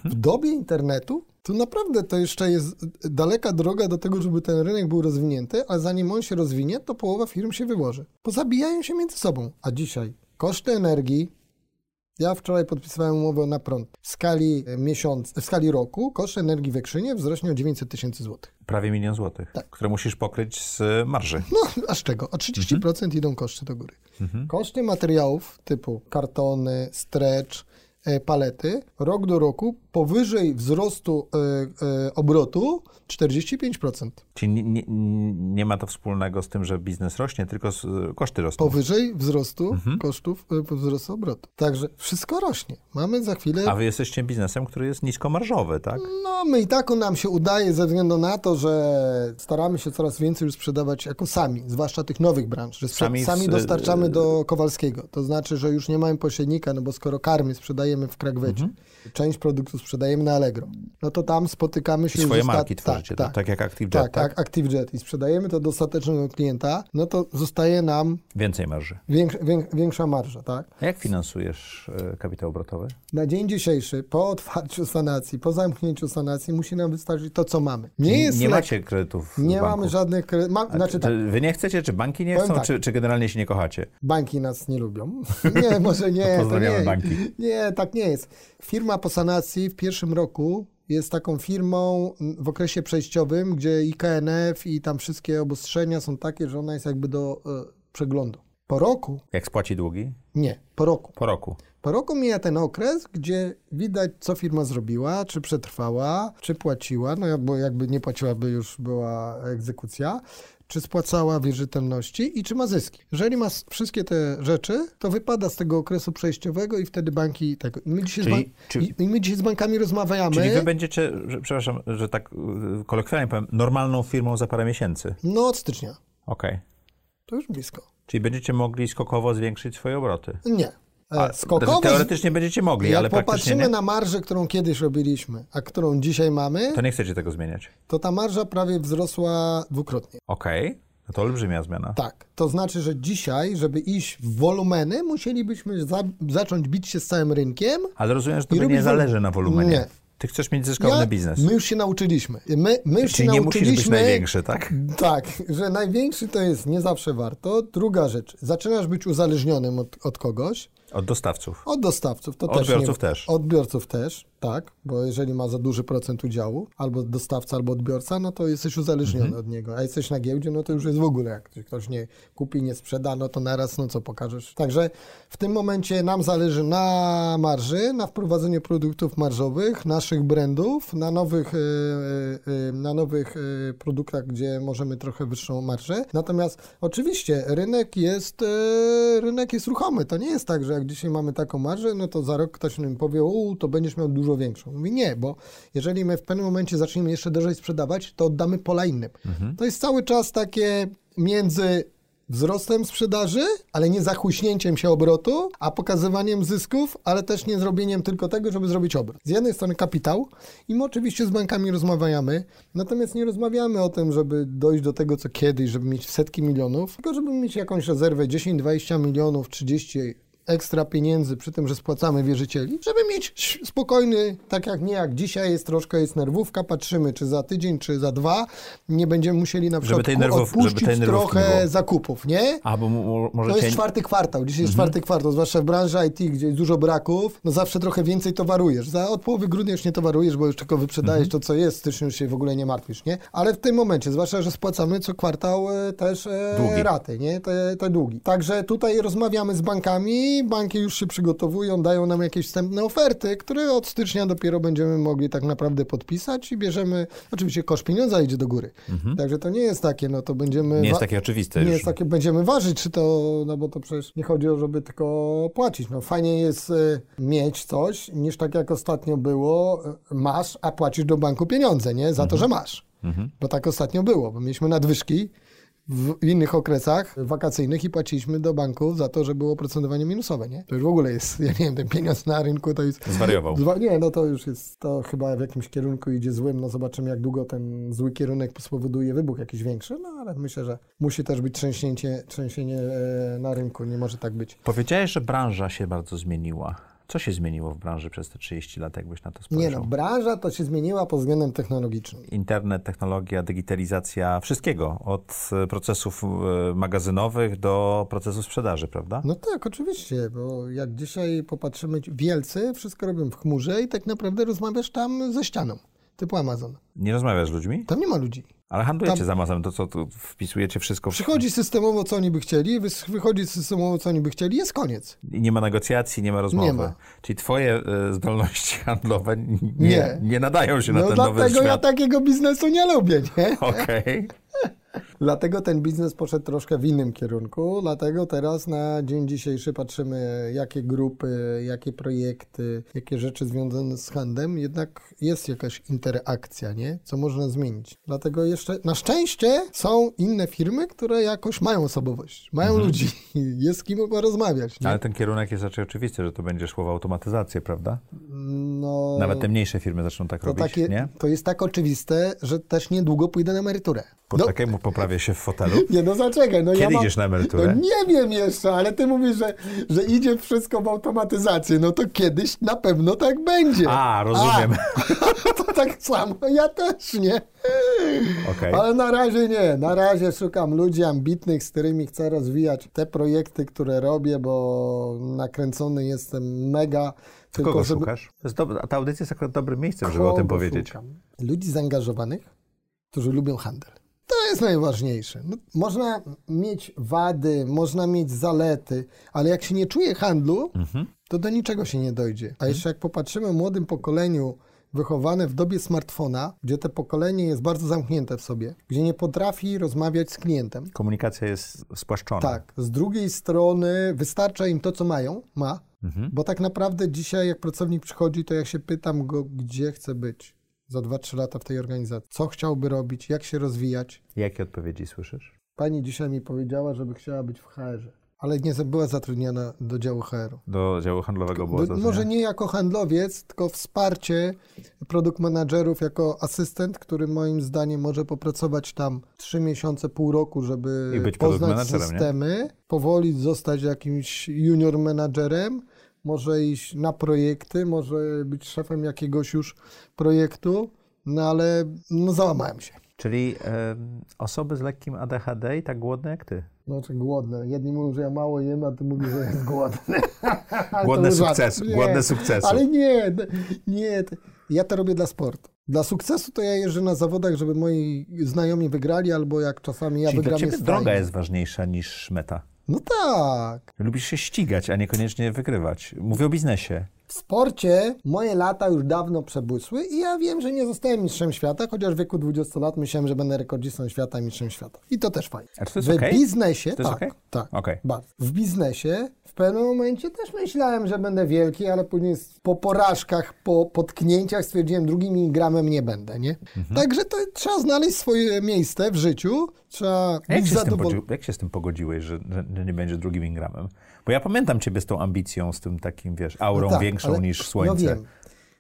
W dobie internetu to naprawdę to jeszcze jest daleka droga do tego, żeby ten rynek był rozwinięty, a zanim on się rozwinie, to połowa firm się wyłoży. Pozabijają się między sobą. A dzisiaj koszty energii. Ja wczoraj podpisywałem umowę na prąd. W skali miesiąc, w skali roku koszt energii w Ekrzynie wzrośnie o 900 tysięcy złotych. Prawie milion złotych, Tak. które musisz pokryć z marży. No, a z czego? O 30% idą koszty do góry. Koszty materiałów typu kartony, stretch, e, palety rok do roku powyżej wzrostu e, e, obrotu 45%. Czyli nie, nie, nie ma to wspólnego z tym, że biznes rośnie, tylko z, koszty rosną. Powyżej wzrostu kosztów, e, wzrostu obrotu. Także wszystko rośnie. Mamy za chwilę A wy jesteście biznesem, który jest niskomarżowy, tak? No, my i tak nam się udaje ze względu na to, że staramy się coraz więcej już sprzedawać jako sami, zwłaszcza tych nowych branż, że Sami sami, dostarczamy do Kowalskiego. To znaczy, że już nie mamy pośrednika, no bo skoro karmy sprzedajemy w Krakwecie, część produktów sprzedajemy na Allegro. No to tam spotykamy się I swoje marki tak, tworzycie, tak, tak jak ActiveJet, tak, tak? tak? ActiveJet i sprzedajemy to do ostatecznego klienta, no to zostaje nam Więcej marży. większa, wię- większa marża, tak? A jak finansujesz e, kapitał obrotowy? Na dzień dzisiejszy, po otwarciu sanacji, po zamknięciu sanacji, musi nam wystarczyć to, co mamy. Nie jest nie lek- macie kredytów Nie banku? mamy żadnych kredytów. Ma, znaczy tak, wy nie chcecie, czy banki nie Powiem chcą, tak. czy, czy generalnie się nie kochacie? banki nas nie lubią. (laughs) Nie, może nie. to Pozdrawiamy nie. banki. Nie, tak nie jest. Firma po sanacji w pierwszym roku jest taką firmą w okresie przejściowym, gdzie i KNF i tam wszystkie obostrzenia są takie, że ona jest jakby do e, przeglądu. Po roku? Jak spłaci długi? Nie, po roku. Po roku. Po roku mija ten okres, gdzie widać, co firma zrobiła, czy przetrwała, czy płaciła, no bo jakby nie płaciła, by już była egzekucja, czy spłacała wierzytelności i czy ma zyski. Jeżeli ma wszystkie te rzeczy, to wypada z tego okresu przejściowego i wtedy banki tego. I my dzisiaj, Czyli- z, ban- i, my dzisiaj z bankami rozmawiamy. Czyli wy będziecie, że, przepraszam, że tak y, kolokwialnie powiem, normalną firmą za parę miesięcy. No od stycznia. Okej. To już blisko. Czyli będziecie mogli skokowo zwiększyć swoje obroty. Nie. E, A, Skokowo. znaczy, teoretycznie będziecie mogli, jak ale popatrzymy nie. na marżę, którą kiedyś robiliśmy, a którą dzisiaj mamy, To nie chcecie tego zmieniać. to ta marża prawie wzrosła dwukrotnie. Okej. No to olbrzymia zmiana. Tak. To znaczy, że dzisiaj, żeby iść w wolumeny, musielibyśmy za, zacząć bić się z całym rynkiem. Ale rozumiem, że to nie zależy na wolumenie. Nie. Ty chcesz mieć zyskowny biznes. My już się nauczyliśmy. My, my już Czyli się nie musisz być nauczyliśmy. największy, tak? Tak, że największy to jest nie zawsze warto. Druga rzecz, zaczynasz być uzależnionym od, od kogoś. Od dostawców. Od dostawców to Odbiorców też. Nie, też. Odbiorców też, tak, bo jeżeli ma za duży procent udziału, albo dostawca, albo odbiorca, no to jesteś uzależniony Mhm. od niego. A jesteś na giełdzie, no to już jest w ogóle, jak ktoś nie kupi, nie sprzeda, no to naraz, no co pokażesz. Także w tym momencie nam zależy na marży, na wprowadzeniu produktów marżowych, naszych brandów, na nowych, e, e, na nowych e, produktach, gdzie możemy trochę wyższą marżę. Natomiast oczywiście rynek jest, e, rynek jest ruchomy. To nie jest tak, że jak dzisiaj mamy taką marżę, no to za rok ktoś nam powie, u, to będziesz miał dużo większą. Mówi nie, bo jeżeli my w pewnym momencie zaczniemy jeszcze drożej sprzedawać, to oddamy pola innym. To jest cały czas takie między wzrostem sprzedaży, ale nie zachłyśnięciem się obrotu, a pokazywaniem zysków, ale też nie zrobieniem tylko tego, żeby zrobić obrót. Z jednej strony kapitał i my oczywiście z bankami rozmawiamy, natomiast nie rozmawiamy o tym, żeby dojść do tego, co kiedyś, żeby mieć setki milionów, tylko żeby mieć jakąś rezerwę 10-20 milionów, 30 ekstra pieniędzy przy tym, że spłacamy wierzycieli, żeby mieć spokojny, tak jak nie jak dzisiaj jest troszkę jest nerwówka, patrzymy czy za tydzień, czy za dwa, nie będziemy musieli na przykład tej ku- nerwów- żeby odpuścić tej nerwówki nie trochę zakupów, nie? A, bo To jest czwarty kwartał. Dzisiaj Mhm. jest czwarty kwartał, zwłaszcza w branży IT, gdzie jest dużo braków, no zawsze trochę więcej towarujesz. Za od połowy grudnia już nie towarujesz, bo już tylko wyprzedajesz Mhm. to, co jest, w styczniu już się w ogóle nie martwisz, nie? Ale w tym momencie, zwłaszcza, że spłacamy co kwartał e, też e, raty, nie? Te, te długi. Także tutaj rozmawiamy z bankami, banki już się przygotowują, dają nam jakieś wstępne oferty, które od stycznia dopiero będziemy mogli tak naprawdę podpisać i bierzemy, oczywiście koszt pieniądza idzie do góry. Także to nie jest takie, no to będziemy... Mhm. Nie jest takie oczywiste nie już. jest takie, będziemy ważyć, czy to, no bo to przecież nie chodzi o, żeby tylko płacić. No fajnie jest y, mieć coś, niż tak jak ostatnio było, y, masz, a płacisz do banku pieniądze, nie? Za to, że masz. Bo tak ostatnio było, bo mieliśmy nadwyżki w innych okresach wakacyjnych i płaciliśmy do banków za to, że było oprocentowanie minusowe, nie? To już w ogóle jest, ja nie wiem, ten pieniądz na rynku to jest... Zwariował. Zwa- Nie, no to już jest, to chyba w jakimś kierunku idzie złym, no zobaczymy jak długo ten zły kierunek spowoduje wybuch jakiś większy, no ale myślę, że musi też być trzęsienie e, na rynku, nie może tak być. Powiedziałeś, że branża się bardzo zmieniła. Co się zmieniło w branży przez te 30 lat, jakbyś na to spojrzał? Nie no, branża to się zmieniła pod względem technologicznym. Internet, technologia, digitalizacja, wszystkiego. Od e, procesów e, magazynowych do procesu sprzedaży, prawda? No tak, oczywiście, bo jak dzisiaj popatrzymy, wielcy wszystko robią w chmurze i tak naprawdę rozmawiasz tam ze ścianą, typu Amazon. Nie rozmawiasz z ludźmi? Tam nie ma ludzi. Ale handlujecie Tam- z Amazonem, to co, tu wpisujecie wszystko w... Przychodzi systemowo, co oni by chcieli, wychodzi systemowo, co oni by chcieli, jest koniec. I nie ma negocjacji, nie ma rozmowy. Nie ma. Czyli twoje e, zdolności (laughs) handlowe nie, Nie. nie. nadają się na No ten nowy dlatego ja świat. takiego biznesu nie lubię, nie? Okej. (laughs) Dlatego ten biznes poszedł troszkę w innym kierunku, dlatego teraz na dzień dzisiejszy patrzymy, jakie grupy, jakie projekty, jakie rzeczy związane z handlem, jednak jest jakaś interakcja, nie? Co można zmienić. Dlatego jeszcze, na szczęście są inne firmy, które jakoś mają osobowość, mają ludzi, jest z kim porozmawiać, nie? Ale ten kierunek jest raczej oczywisty, że to będzie szło w automatyzację, prawda? No, Nawet te mniejsze firmy zaczną tak robić, takie, nie? to jest tak oczywiste, że też niedługo pójdę na emeryturę. No, Poczekaj, mu poprawię się w fotelu. (laughs) Nie, no zaczekaj. No Kiedy ja mam, idziesz na emeryturę? No nie wiem jeszcze, ale ty mówisz, że, że idzie wszystko w automatyzację. No to kiedyś na pewno tak będzie. A, rozumiem. A, (laughs) to tak samo ja też, nie? Okej. Ale na razie nie. Na razie szukam ludzi ambitnych, z którymi chcę rozwijać te projekty, które robię, bo nakręcony jestem mega. Kogo szukasz? To jest dobre, ta audycja jest akurat dobrym miejscem, żeby o Kogo tym powiedzieć. szukam? Ludzi zaangażowanych, którzy lubią handel. To jest najważniejsze. No, można mieć wady, można mieć zalety, ale jak się nie czuje handlu, Mhm. to do niczego się nie dojdzie. A jeszcze jak popatrzymy młodym pokoleniu wychowane w dobie smartfona, gdzie to pokolenie jest bardzo zamknięte w sobie, gdzie nie potrafi rozmawiać z klientem. Komunikacja jest spłaszczona. Tak, z drugiej strony wystarcza im to, co mają, ma, Mhm. bo tak naprawdę dzisiaj jak pracownik przychodzi, to ja się pytam go, gdzie chce być za 2-3 lata w tej organizacji, co chciałby robić, jak się rozwijać. Jakie odpowiedzi słyszysz? Pani dzisiaj mi powiedziała, żeby chciała być w HR-ze, ale nie była zatrudniona do działu HR-u. Do działu handlowego było Do, to, może nie jako handlowiec, tylko wsparcie produkt managerów jako asystent, który moim zdaniem może popracować tam 3 miesiące, pół roku, żeby poznać managerem, nie? systemy, powoli zostać jakimś junior menadżerem, może iść na projekty, może być szefem jakiegoś już projektu, no ale no załamałem się. Czyli em, osoby z lekkim ADHD i tak głodne jak ty. Znaczy głodne. Jedni mówią, że ja mało jem, a ty mówisz, że jest głodny. (laughs) Głodne sukcesu, Nie, głodne sukcesu. Ale nie, nie. Ja to robię dla sportu. Dla sukcesu to ja jeżdżę na zawodach, żeby moi znajomi wygrali, albo jak czasami ja Czyli dla wygram ciebie jest droga jest ważniejsza niż meta. No tak. Lubisz się ścigać, a niekoniecznie wygrywać. Mówię o biznesie. W sporcie moje lata już dawno przebłysły i ja wiem, że nie zostałem mistrzem świata, chociaż w wieku 20 lat myślałem, że będę rekordzistą świata i mistrzem świata. I to też fajnie. A czy to jest w okej? biznesie, To jest tak, okej? tak, bardzo. W biznesie pewnym momencie też myślałem, że będę wielki, ale później po porażkach, po potknięciach stwierdziłem, drugim miligramem nie będę, nie? Mhm. Także to trzeba znaleźć swoje miejsce w życiu, trzeba A jak być się, z tym zadowolony. jak się z tym pogodziłeś, że, że, że nie będziesz drugim Ingramem? Bo ja pamiętam ciebie z tą ambicją, z tym takim, wiesz, aurą No tak, większą ale- niż słońce. No wiem.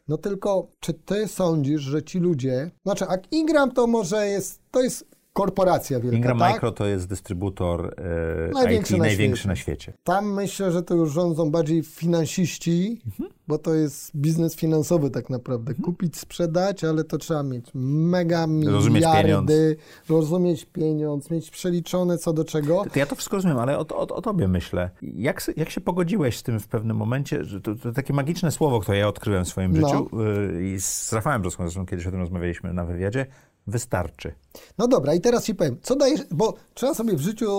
No tylko, czy ty sądzisz, że ci ludzie... Znaczy, a Ingram to może jest... To jest korporacja wielka, Ingram tak? Micro to jest dystrybutor e, Największy IT na największy świecie. na świecie. Tam myślę, że to już rządzą bardziej finansiści, Mhm. bo to jest biznes finansowy tak naprawdę. Kupić, sprzedać, ale to trzeba mieć mega Rozumieć miliardy, rozumieć pieniądz, mieć przeliczone co do czego. To ja to wszystko rozumiem, ale o, o, o tobie myślę. Jak, jak się pogodziłeś z tym w pewnym momencie, że to, to takie magiczne słowo, które ja odkryłem w swoim No. życiu y, i z Rafałem Brzoską, zresztą kiedyś o tym rozmawialiśmy na wywiadzie, wystarczy. No dobra, i teraz ci powiem, co dajesz, bo trzeba sobie w życiu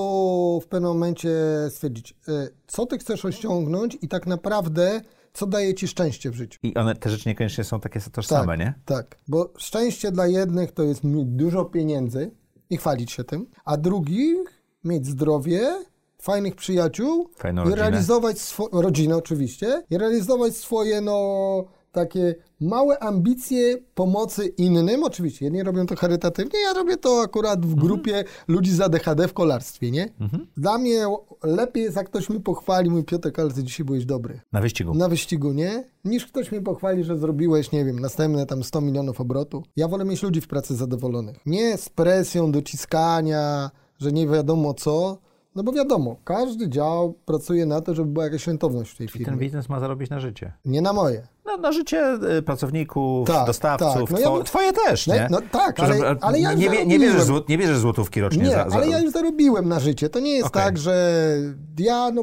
w pewnym momencie stwierdzić, y, co ty chcesz osiągnąć i tak naprawdę, co daje ci szczęście w życiu. I one, te rzeczy niekoniecznie są takie tożsame, tak, nie? Tak, bo szczęście dla jednych to jest mieć dużo pieniędzy i chwalić się tym, a drugich mieć zdrowie, fajnych przyjaciół Fajną i rodzinę. realizować swoje, rodzinę oczywiście, i realizować swoje no takie małe ambicje pomocy innym, oczywiście jedni robią to charytatywnie, ja robię to akurat Mhm. w grupie ludzi z ADHD w kolarstwie, nie? Dla mnie lepiej jest, jak ktoś mi pochwali, mój Piotr, ale ty dzisiaj byłeś dobry Na wyścigu. na wyścigu, nie? Niż ktoś mi pochwali, że zrobiłeś, nie wiem, następne tam 100 milionów obrotu. Ja wolę mieć ludzi w pracy zadowolonych. Nie z presją dociskania, że nie wiadomo co. No bo wiadomo, każdy dział pracuje na to, żeby była jakaś rentowność w tej I ten firmie. biznes ma zarobić na życie. Nie na moje. No, na życie y, pracowników, Tak, dostawców, tak. No two, twoje też, No, nie? no tak, ale, ale ja nie, nie, bierzesz nie bierzesz złotówki rocznie Nie, za, za... ale ja już zarobiłem na życie. To nie jest Okej. tak, że ja no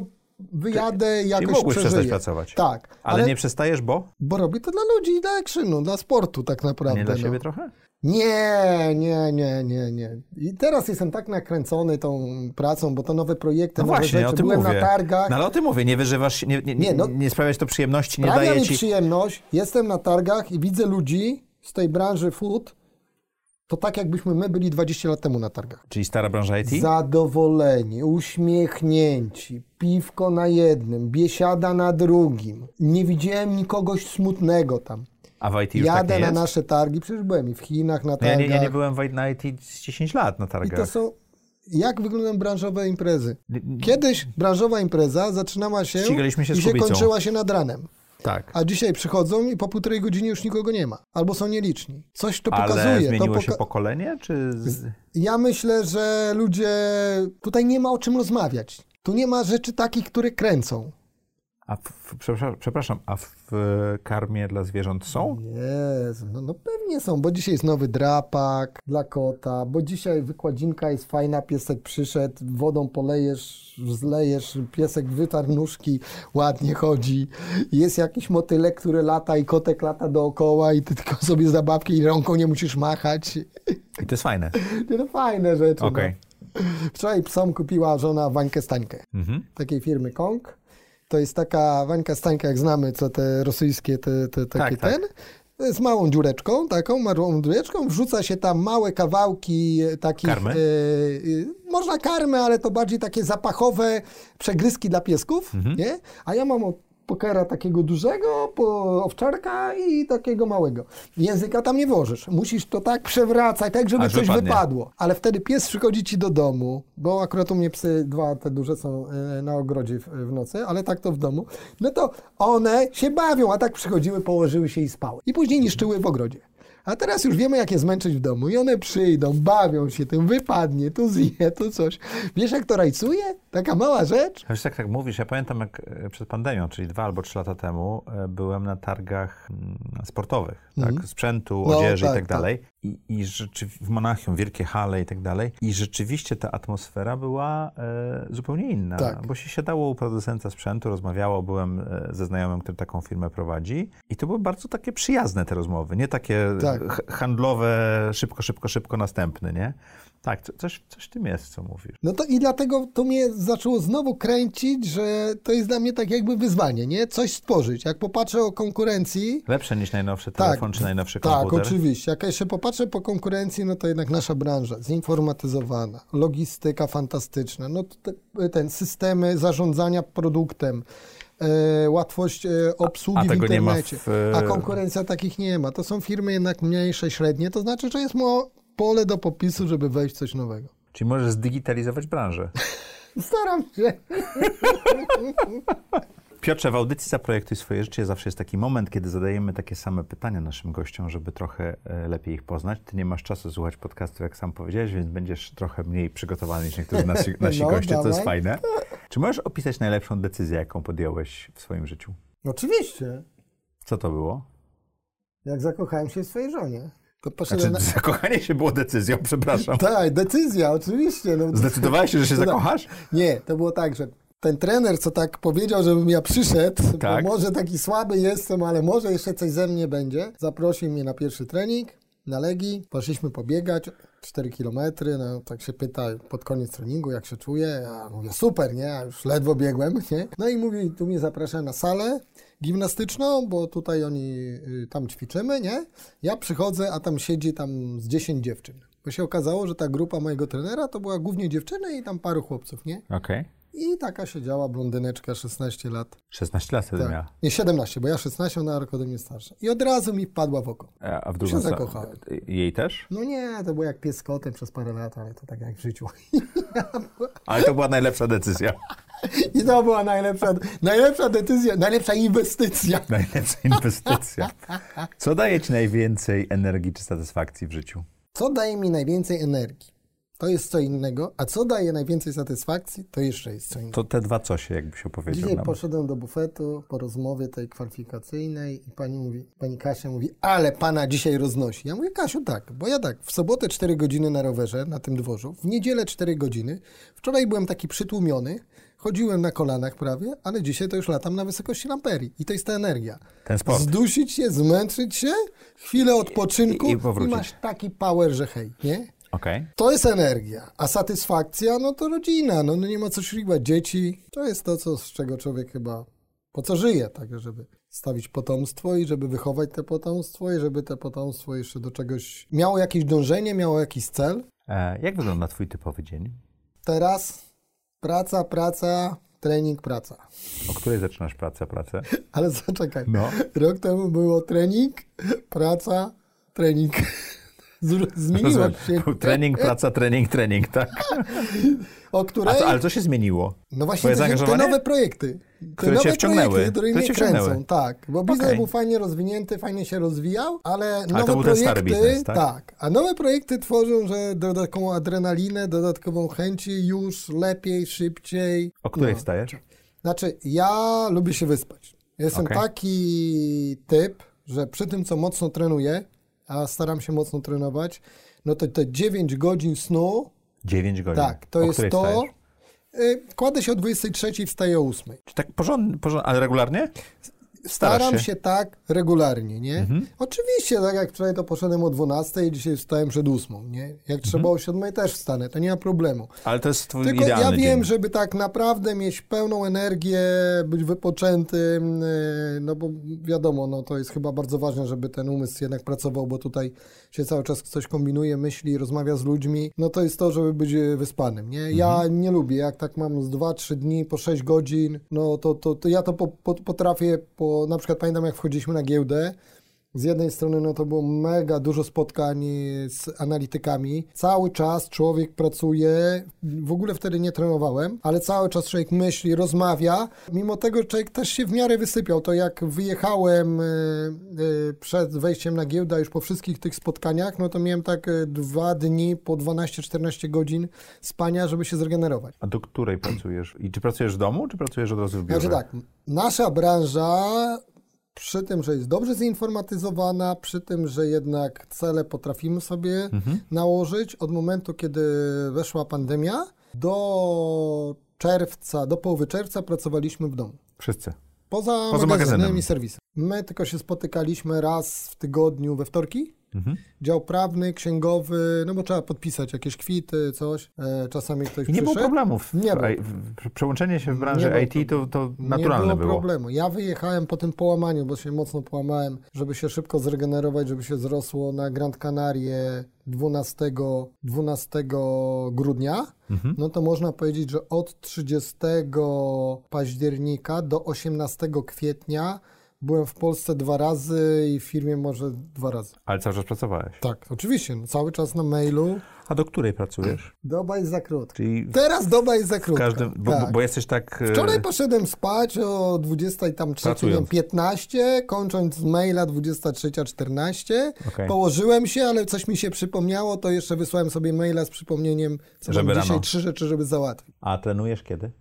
wyjadę i jakoś mogłeś przeżyję. przestać pracować. Tak, Ale, nie przestajesz, bo? bo robię to dla ludzi, dla actionu, dla sportu tak naprawdę. Nie dla no. siebie trochę? Nie, nie, nie, nie, nie. I teraz jestem tak nakręcony tą pracą, bo to nowe projekty, No nowe właśnie, rzeczy. o tym Byłem mówię. na targach. No ale o tym mówię, nie wyżywasz nie, nie, nie, no- nie sprawiać to przyjemności, nie daje mi ci... przyjemność. Jestem na targach i widzę ludzi z tej branży food, to tak jakbyśmy my byli 20 lat temu na targach. Czyli stara branża IT? Zadowoleni, uśmiechnięci, piwko na jednym, biesiada na drugim. Nie widziałem nikogo smutnego tam. A w IT już Jadę tak na nasze targi, przecież byłem i w Chinach na No ja, targach. nie, ja nie byłem w- na IT z 10 lat na I to targach. są... Jak wyglądają branżowe imprezy? Kiedyś branżowa impreza zaczynała się się i się kończyła się nad ranem. Tak. A dzisiaj przychodzą i po półtorej godziny już nikogo nie ma. Albo są nieliczni. Coś to Ale pokazuje. zmieniło to się poka- pokolenie, czy... Ja myślę, że ludzie... Tutaj nie ma o czym rozmawiać. Tu nie ma rzeczy takich, które kręcą. A w, przepraszam, a w karmie dla zwierząt są? Jezu, no, no pewnie są, bo dzisiaj jest nowy drapak dla kota, bo dzisiaj wykładzinka jest fajna, piesek przyszedł, wodą polejesz, zlejesz, piesek wytarł nóżki, ładnie chodzi. Jest jakiś motylek, który lata i kotek lata dookoła i ty tylko sobie zabawki i rąką nie musisz machać. I to jest fajne. Nie, No fajne rzeczy. Okej. No. Wczoraj psom kupiła żona Wańkę Stańkę, Mhm. takiej firmy Kong. To jest taka Wańka Stańka, jak znamy, co te rosyjskie, te, te, takie Tak, tak. ten. Z małą dziureczką, taką małą dziureczką, wrzuca się tam małe kawałki e, takich... Karmy? E, e, można karmy, ale to bardziej takie zapachowe przegryzki dla piesków, Mhm. nie? A ja mam od pokera takiego dużego, po owczarka i takiego małego. Języka tam nie włożysz. Musisz to tak przewracać, tak żeby Aż coś wypadnie. wypadło. Ale wtedy pies przychodzi ci do domu, bo akurat u mnie psy, dwa te duże są e, na ogrodzie w, w nocy, ale tak to w domu. No to one się bawią, a tak przychodziły, położyły się i spały. I później niszczyły w ogrodzie. A teraz już wiemy, jak je zmęczyć w domu. I one przyjdą, bawią się tym, wypadnie, tu zje, tu coś. Wiesz, jak to rajcuje? Taka mała rzecz. Wiesz, tak, tak mówisz, ja pamiętam jak e, przed pandemią, czyli dwa albo trzy lata temu, e, byłem na targach mm, sportowych, tak, sprzętu, No, odzieży tak, i tak dalej. I, i rzeczyw- w Monachium wielkie hale i tak dalej. I rzeczywiście ta atmosfera była e, zupełnie inna, Tak. bo się siadało u producenta sprzętu, rozmawiało, byłem e, ze znajomym, który taką firmę prowadzi i to były bardzo takie przyjazne te rozmowy, nie takie Tak. Ch- handlowe, szybko, szybko, szybko, następny, nie? Tak, co- coś, coś w tym jest, co mówisz. No to i dlatego to mnie zaczęło znowu kręcić, że to jest dla mnie tak jakby wyzwanie, nie? Coś stworzyć. Jak popatrzę o konkurencji, Lepsze niż najnowszy telefon czy najnowszy tak, komputer. oczywiście. Jak jeszcze popatrzę po konkurencji, no to jednak nasza branża zinformatyzowana, logistyka fantastyczna, no ten systemy zarządzania produktem, łatwość e, obsługi a w tego nie ma internecie. w- A konkurencja takich nie ma. To są firmy jednak mniejsze, średnie, to znaczy, że jest mo- pole do popisu, żeby wejść w coś nowego. Czyli możesz zdigitalizować branżę. (laughs) Staram się. (laughs) Piotrze, w audycji Zaprojektuj swoje życie zawsze jest taki moment, kiedy zadajemy takie same pytania naszym gościom, żeby trochę e, lepiej ich poznać. Ty nie masz czasu słuchać podcastu, jak sam powiedziałeś, więc będziesz trochę mniej przygotowany niż niektórzy nasi, (laughs) nasi No, goście, co jest dawaj. fajne. Czy możesz opisać najlepszą decyzję, jaką podjąłeś w swoim życiu? Oczywiście. Co to było? Jak zakochałem się w swojej żonie. Znaczy, na... (laughs) zakochanie się było decyzją, przepraszam. (laughs) Tak, decyzja, oczywiście. No, Zdecydowałeś się, że się tak. zakochasz? Nie, to było tak, że ten trener, co tak powiedział, żebym ja przyszedł, Tak. bo może taki słaby jestem, ale może jeszcze coś ze mnie będzie, zaprosił mnie na pierwszy trening na Legii, poszliśmy pobiegać 4 kilometry, no tak się pyta pod koniec treningu, jak się czuję, ja mówię super, nie, ja już ledwo biegłem, (laughs) nie, no i mówi, tu mnie zaprasza na salę gimnastyczną, bo tutaj oni, y, tam ćwiczymy, nie, ja przychodzę, a tam siedzi tam z 10 dziewczyn, bo się okazało, że ta grupa mojego trenera to była głównie dziewczyny i tam paru chłopców, nie, Okej. I taka siedziała blondyneczka, 16 lat. 16 lat wtedy Tak. miała. Nie, 17, bo ja 16, ona rok ode mnie starsza. I od razu mi wpadła w oko. A w Się drugą stronę. zakochałem. Jej też? No nie, to było jak pies kotem przez parę lat, ale to tak jak w życiu. (laughs) Ale to była najlepsza decyzja. I to była najlepsza, najlepsza decyzja, najlepsza inwestycja. (laughs) Najlepsza inwestycja. Co daje ci najwięcej energii czy satysfakcji w życiu? Co daje mi najwięcej energii? To jest co innego, a co daje najwięcej satysfakcji, to jeszcze jest co innego. To te dwa cosie, jakbyś opowiedział Dzisiaj nam. poszedłem do bufetu po rozmowie tej kwalifikacyjnej i pani mówi, pani Kasia mówi, ale pana dzisiaj roznosi. Ja mówię, Kasiu, tak, bo ja tak, w sobotę 4 godziny na rowerze, na tym dworzu, w niedzielę 4 godziny, wczoraj byłem taki przytłumiony, chodziłem na kolanach prawie, ale dzisiaj to już latam na wysokości lamperii i to jest ta energia. Ten sport. Zdusić się, zmęczyć się, chwilę odpoczynku I- i i, masz taki power, że hej, nie? Okej. To jest energia, a satysfakcja, no to rodzina, no, no nie ma co śliwać, dzieci. To jest to, co, z czego człowiek chyba, po co żyje, tak, żeby stawić potomstwo i żeby wychować te potomstwo i żeby te potomstwo jeszcze do czegoś miało jakieś dążenie, miało jakiś cel. E, jak wygląda twój typowy dzień? Teraz praca, praca, trening, praca. O której zaczynasz pracę, pracę? (laughs) Ale zaczekaj. No. Rok temu było trening, praca, trening. Z- Zmieniło Rozumiem. się. (laughs) Trening, praca, trening, trening, tak? (laughs) O której? co, ale co się zmieniło? No właśnie te, te nowe projekty. Te Które nowe cię wciągnęły, projekty, które, mnie kręcą, tak. Bo biznes Okej. był fajnie rozwinięty, fajnie się rozwijał, ale nowe to był ten projekty, stary biznes, tak? A nowe projekty tworzą, że dodatkową adrenalinę, dodatkową chęci już lepiej, szybciej. O której No. wstajesz? Znaczy, ja lubię się wyspać. Jestem Okej. taki typ, że przy tym, co mocno trenuję, a staram się mocno trenować, no to te 9 godzin snu, 9 godzin. tak, to o jest to. Wstajesz? Y, kładę się o 23 i wstaję o 8. Czy tak porządnie, porząd, ale regularnie? Starasz Staram się? Mhm. się tak regularnie, nie? Oczywiście, tak jak wczoraj to poszedłem o 12 i dzisiaj wstałem przed 8, nie? Jak trzeba o 7 też wstanę, to nie ma problemu. Ale to jest twój Tylko ja wiem, dzień. żeby tak naprawdę mieć pełną energię, być wypoczętym, yy, no bo wiadomo, no to jest chyba bardzo ważne, żeby ten umysł jednak pracował, bo tutaj się cały czas coś kombinuje, myśli, rozmawia z ludźmi, no to jest to, żeby być yy, wyspanym, nie? Ja Mhm. nie lubię, jak tak mam z 2-3 dni po 6 godzin, no to, to, to ja to po, po, potrafię, po, na przykład pamiętam jak wchodziliśmy na giełdę, z jednej strony no to było mega dużo spotkań z analitykami. Cały czas człowiek pracuje, w ogóle wtedy nie trenowałem, ale cały czas człowiek myśli, rozmawia. Mimo tego człowiek też się w miarę wysypiał. To jak wyjechałem y, y, przed wejściem na giełdę, już po wszystkich tych spotkaniach, no to miałem tak y, dwa dni po 12-14 godzin spania, żeby się zregenerować. A do której pracujesz? I czy pracujesz w domu, czy pracujesz od razu w biurze? Znaczy tak, nasza branża przy tym, że jest dobrze zinformatyzowana, przy tym, że jednak cele potrafimy sobie nałożyć, od momentu, kiedy weszła pandemia, do czerwca, do połowy czerwca pracowaliśmy w domu. Wszyscy. Poza, Poza magazynem, magazynem. i serwisem. My tylko się spotykaliśmy raz w tygodniu we wtorki. Mhm. Dział prawny, księgowy, no bo trzeba podpisać jakieś kwity, coś. E, czasami ktoś I nie było przyszedł. problemów. Nie było. Przełączenie się w branży Nie było IT to, to naturalne nie było. było. problemu. Ja wyjechałem po tym połamaniu, bo się mocno połamałem, żeby się szybko zregenerować, żeby się zrosło na Grand Canarie 12, 12 grudnia. Mhm. No to można powiedzieć, że od 30 października do 18 kwietnia byłem w Polsce dwa razy i w firmie może dwa razy. Ale cały czas pracowałeś. Tak, oczywiście, no, cały czas na mailu. A do której pracujesz? Doba jest za krótka. Czyli Teraz doba jest za krótka. każdym... Bo, tak. bo jesteś tak... e, Wczoraj poszedłem spać o 20 tam trzeciej, nie wiem, Pracując. 15, kończąc z maila 23.14. Okej. Położyłem się, ale coś mi się przypomniało, to jeszcze wysłałem sobie maila z przypomnieniem, co Żeby mam dzisiaj rano. trzy rzeczy, żeby załatwić. A trenujesz kiedy?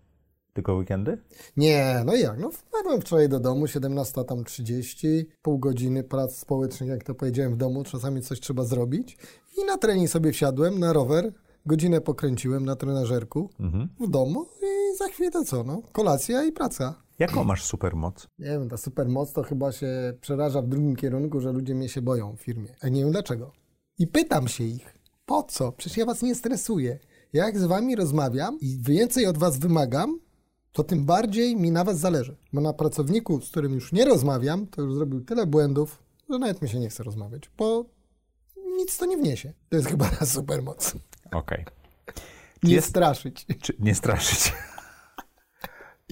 Tylko weekendy? Nie, no jak, no wpadłem wczoraj do domu, 17 tam 30, pół godziny prac społecznych, jak to powiedziałem w domu, czasami coś trzeba zrobić i na trening sobie wsiadłem, na rower, godzinę pokręciłem na trenażerku Mhm. w domu i za chwilę to co, no, kolacja i praca. Jaką masz supermoc? Nie wiem, ta supermoc to chyba się przeraża w drugim kierunku, że ludzie mnie się boją w firmie. A nie wiem dlaczego. I pytam się ich, po co? Przecież ja was nie stresuję. Jak z wami rozmawiam i więcej od was wymagam, to tym bardziej mi na was zależy. Bo na pracowniku, z którym już nie rozmawiam, to już zrobił tyle błędów, że nawet mi się nie chce rozmawiać, bo nic to nie wniesie. To jest chyba na supermoc. Okej. Nie Jest- straszyć. Czy nie straszyć?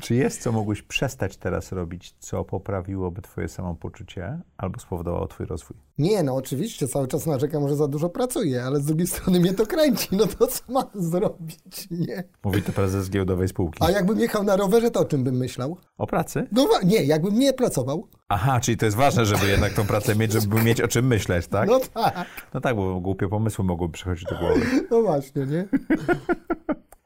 Czy jest, co mógłbyś przestać teraz robić, co poprawiłoby twoje samopoczucie albo spowodowało twój rozwój? Nie, no oczywiście, cały czas narzekam, że za dużo pracuję, ale z drugiej strony mnie to kręci, no to co mam (laughs) zrobić, nie? Mówi to prezes giełdowej spółki. A jakbym jechał na rowerze, to o czym bym myślał? O pracy? No nie, jakbym nie pracował. Aha, czyli to jest ważne, żeby jednak tą pracę mieć, żeby mieć o czym myśleć, tak? No tak, No tak, bo głupie pomysły mogłyby przychodzić do głowy. no właśnie, nie?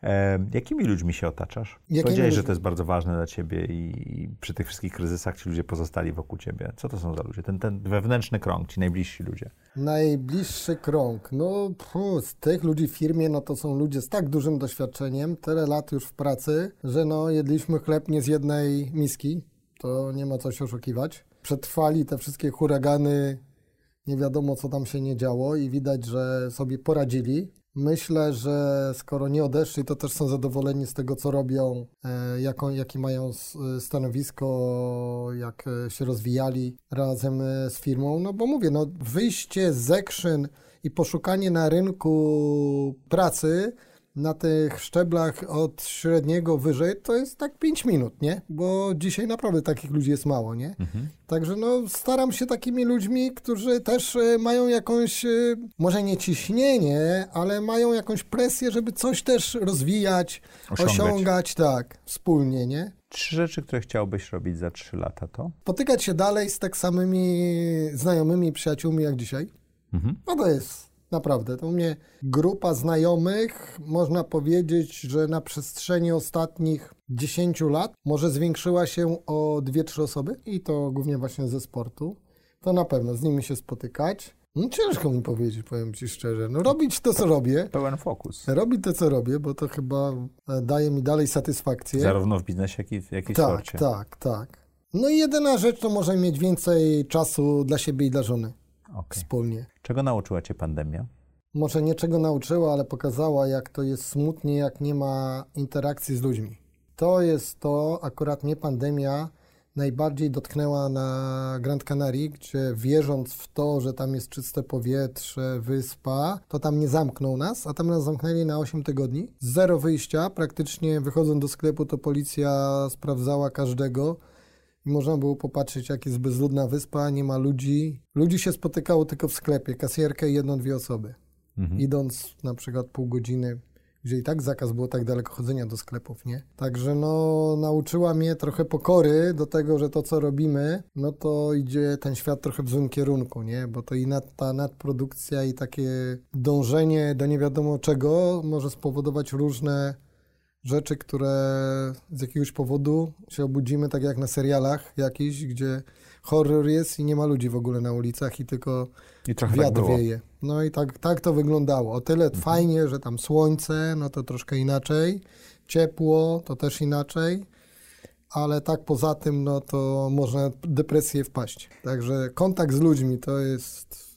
E, jakimi ludźmi się otaczasz? Jakimi Powiedziałeś, że ludźmi? to jest bardzo ważne dla ciebie i przy tych wszystkich kryzysach ci ludzie pozostali wokół ciebie. Co to są za ludzie? Ten, ten wewnętrzny krąg, ci najbliżsi ludzie. Najbliższy krąg, no z tych ludzi w firmie, no to są ludzie z tak dużym doświadczeniem, tyle lat już w pracy, że no jedliśmy chleb nie z jednej miski, to nie ma co się oszukiwać. Przetrwali te wszystkie huragany, nie wiadomo co tam się nie działo i widać, że sobie poradzili. Myślę, że skoro nie odeszli, to też są zadowoleni z tego, co robią, e, jaką, jakie mają stanowisko, jak e, się rozwijali razem e, z firmą. No bo mówię, no wyjście z Action i poszukanie na rynku pracy na tych szczeblach od średniego wyżej to jest tak 5 minut, nie? Bo dzisiaj naprawdę takich ludzi jest mało, nie? Mhm. Także no staram się takimi ludźmi, którzy też e, mają jakąś, e, może nie ciśnienie, ale mają jakąś presję, żeby coś też rozwijać, osiągać, osiągać tak, wspólnie, nie? Trzy rzeczy, które chciałbyś robić za trzy lata to? Spotykać się dalej z tak samymi znajomymi, przyjaciółmi jak dzisiaj. Mhm. No to jest Naprawdę, to u mnie grupa znajomych, można powiedzieć, że na przestrzeni ostatnich 10 lat może zwiększyła się o 2-3 osoby i to głównie właśnie ze sportu. To na pewno z nimi się spotykać. No ciężko mi powiedzieć, powiem Ci szczerze. No robić to, co robię. Pełen fokus. Robić to, co robię, bo to chyba e, daje mi dalej satysfakcję. Zarówno w biznesie, jak i, jak i tak, sporcie. Tak, tak. No i jedyna rzecz, to może mieć więcej czasu dla siebie i dla żony. Okay. Wspólnie. Czego nauczyła Cię pandemia? może niczego nauczyła, ale pokazała, jak to jest smutnie, jak nie ma interakcji z ludźmi. To jest to, akurat mnie pandemia najbardziej dotknęła na Grand Canary, gdzie wierząc w to, że tam jest czyste powietrze, wyspa, to tam nie zamknął nas, a tam nas zamknęli na 8 tygodni. Zero wyjścia, praktycznie wychodząc do sklepu, to policja sprawdzała każdego. I można było popatrzeć, jak jest bezludna wyspa, nie ma ludzi. Ludzi się spotykało tylko w sklepie, kasjerkę i jedną, dwie osoby mhm. idąc na przykład pół godziny, gdzie i tak zakaz było tak daleko chodzenia do sklepów, nie? Także no, nauczyła mnie trochę pokory do tego, że to, co robimy, no to idzie ten świat trochę w złym kierunku, nie? Bo to i nad, ta nadprodukcja i takie dążenie do nie wiadomo czego może spowodować różne rzeczy, które z jakiegoś powodu się obudzimy, tak jak na serialach jakiś, gdzie horror jest i nie ma ludzi w ogóle na ulicach i tylko I tak wiatr tak wieje. No i tak, tak to wyglądało. O tyle mhm. fajnie, że tam słońce, no to troszkę inaczej, ciepło, to też inaczej, ale tak poza tym, no to można depresję wpaść. Także kontakt z ludźmi to jest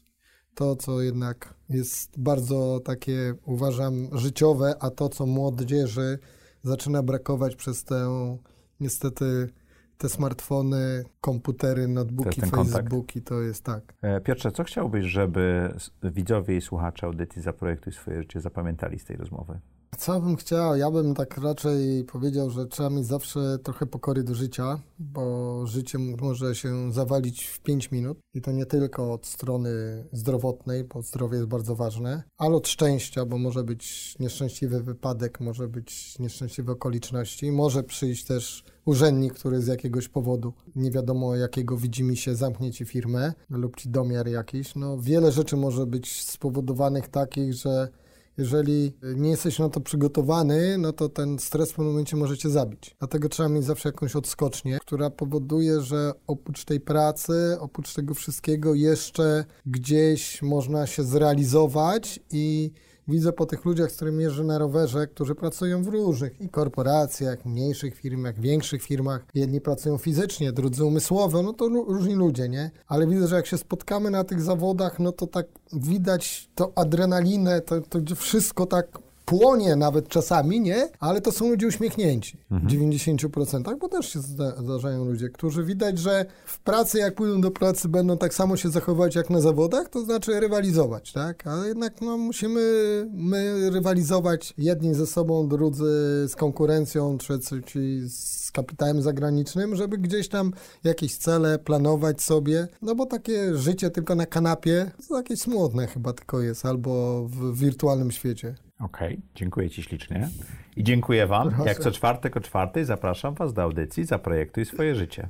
to, co jednak jest bardzo takie, uważam, życiowe, a to, co młodzieży zaczyna brakować przez tę niestety te smartfony, komputery, notebooki, Facebooki, to jest tak. E, Piotrze, co chciałbyś, żeby widzowie i słuchacze audycji Zaprojektuj swoje życie zapamiętali z tej rozmowy? Co bym chciał? Ja bym tak raczej powiedział, że trzeba mieć zawsze trochę pokory do życia, bo życie może się zawalić w 5 minut i to nie tylko od strony zdrowotnej, bo zdrowie jest bardzo ważne, ale od szczęścia, bo może być nieszczęśliwy wypadek, może być nieszczęśliwe okoliczności, może przyjść też urzędnik, który z jakiegoś powodu, nie wiadomo jakiego widzi mi się, zamknie ci firmę lub ci domiar jakiś. No wiele rzeczy może być spowodowanych takich, że jeżeli nie jesteś na to przygotowany, no to ten stres w pewnym momencie może cię zabić. Dlatego trzeba mieć zawsze jakąś odskocznię, która powoduje, że oprócz tej pracy, oprócz tego wszystkiego jeszcze gdzieś można się zrealizować i widzę po tych ludziach, z którymi jeżdżę na rowerze, którzy pracują w różnych i korporacjach, mniejszych firmach, większych firmach. Jedni pracują fizycznie, drudzy umysłowo, no to różni ludzie, nie? Ale widzę, że jak się spotkamy na tych zawodach, no to tak widać to adrenalinę, to, to wszystko tak płonie nawet czasami, nie? Ale to są ludzie uśmiechnięci mhm. w 90%, bo też się zdarzają ludzie, którzy widać, że w pracy, jak pójdą do pracy, będą tak samo się zachowywać jak na zawodach, to znaczy rywalizować, tak? Ale jednak no, musimy my rywalizować jedni ze sobą, drudzy z konkurencją, trzeci z kapitałem zagranicznym, żeby gdzieś tam jakieś cele planować sobie, no bo takie życie tylko na kanapie to jakieś smutne chyba tylko jest, albo w wirtualnym świecie. Okej, okay, dziękuję Ci ślicznie. I dziękuję Wam. Proszę. Jak co czwartek o czwartej zapraszam Was do audycji Zaprojektuj swoje życie.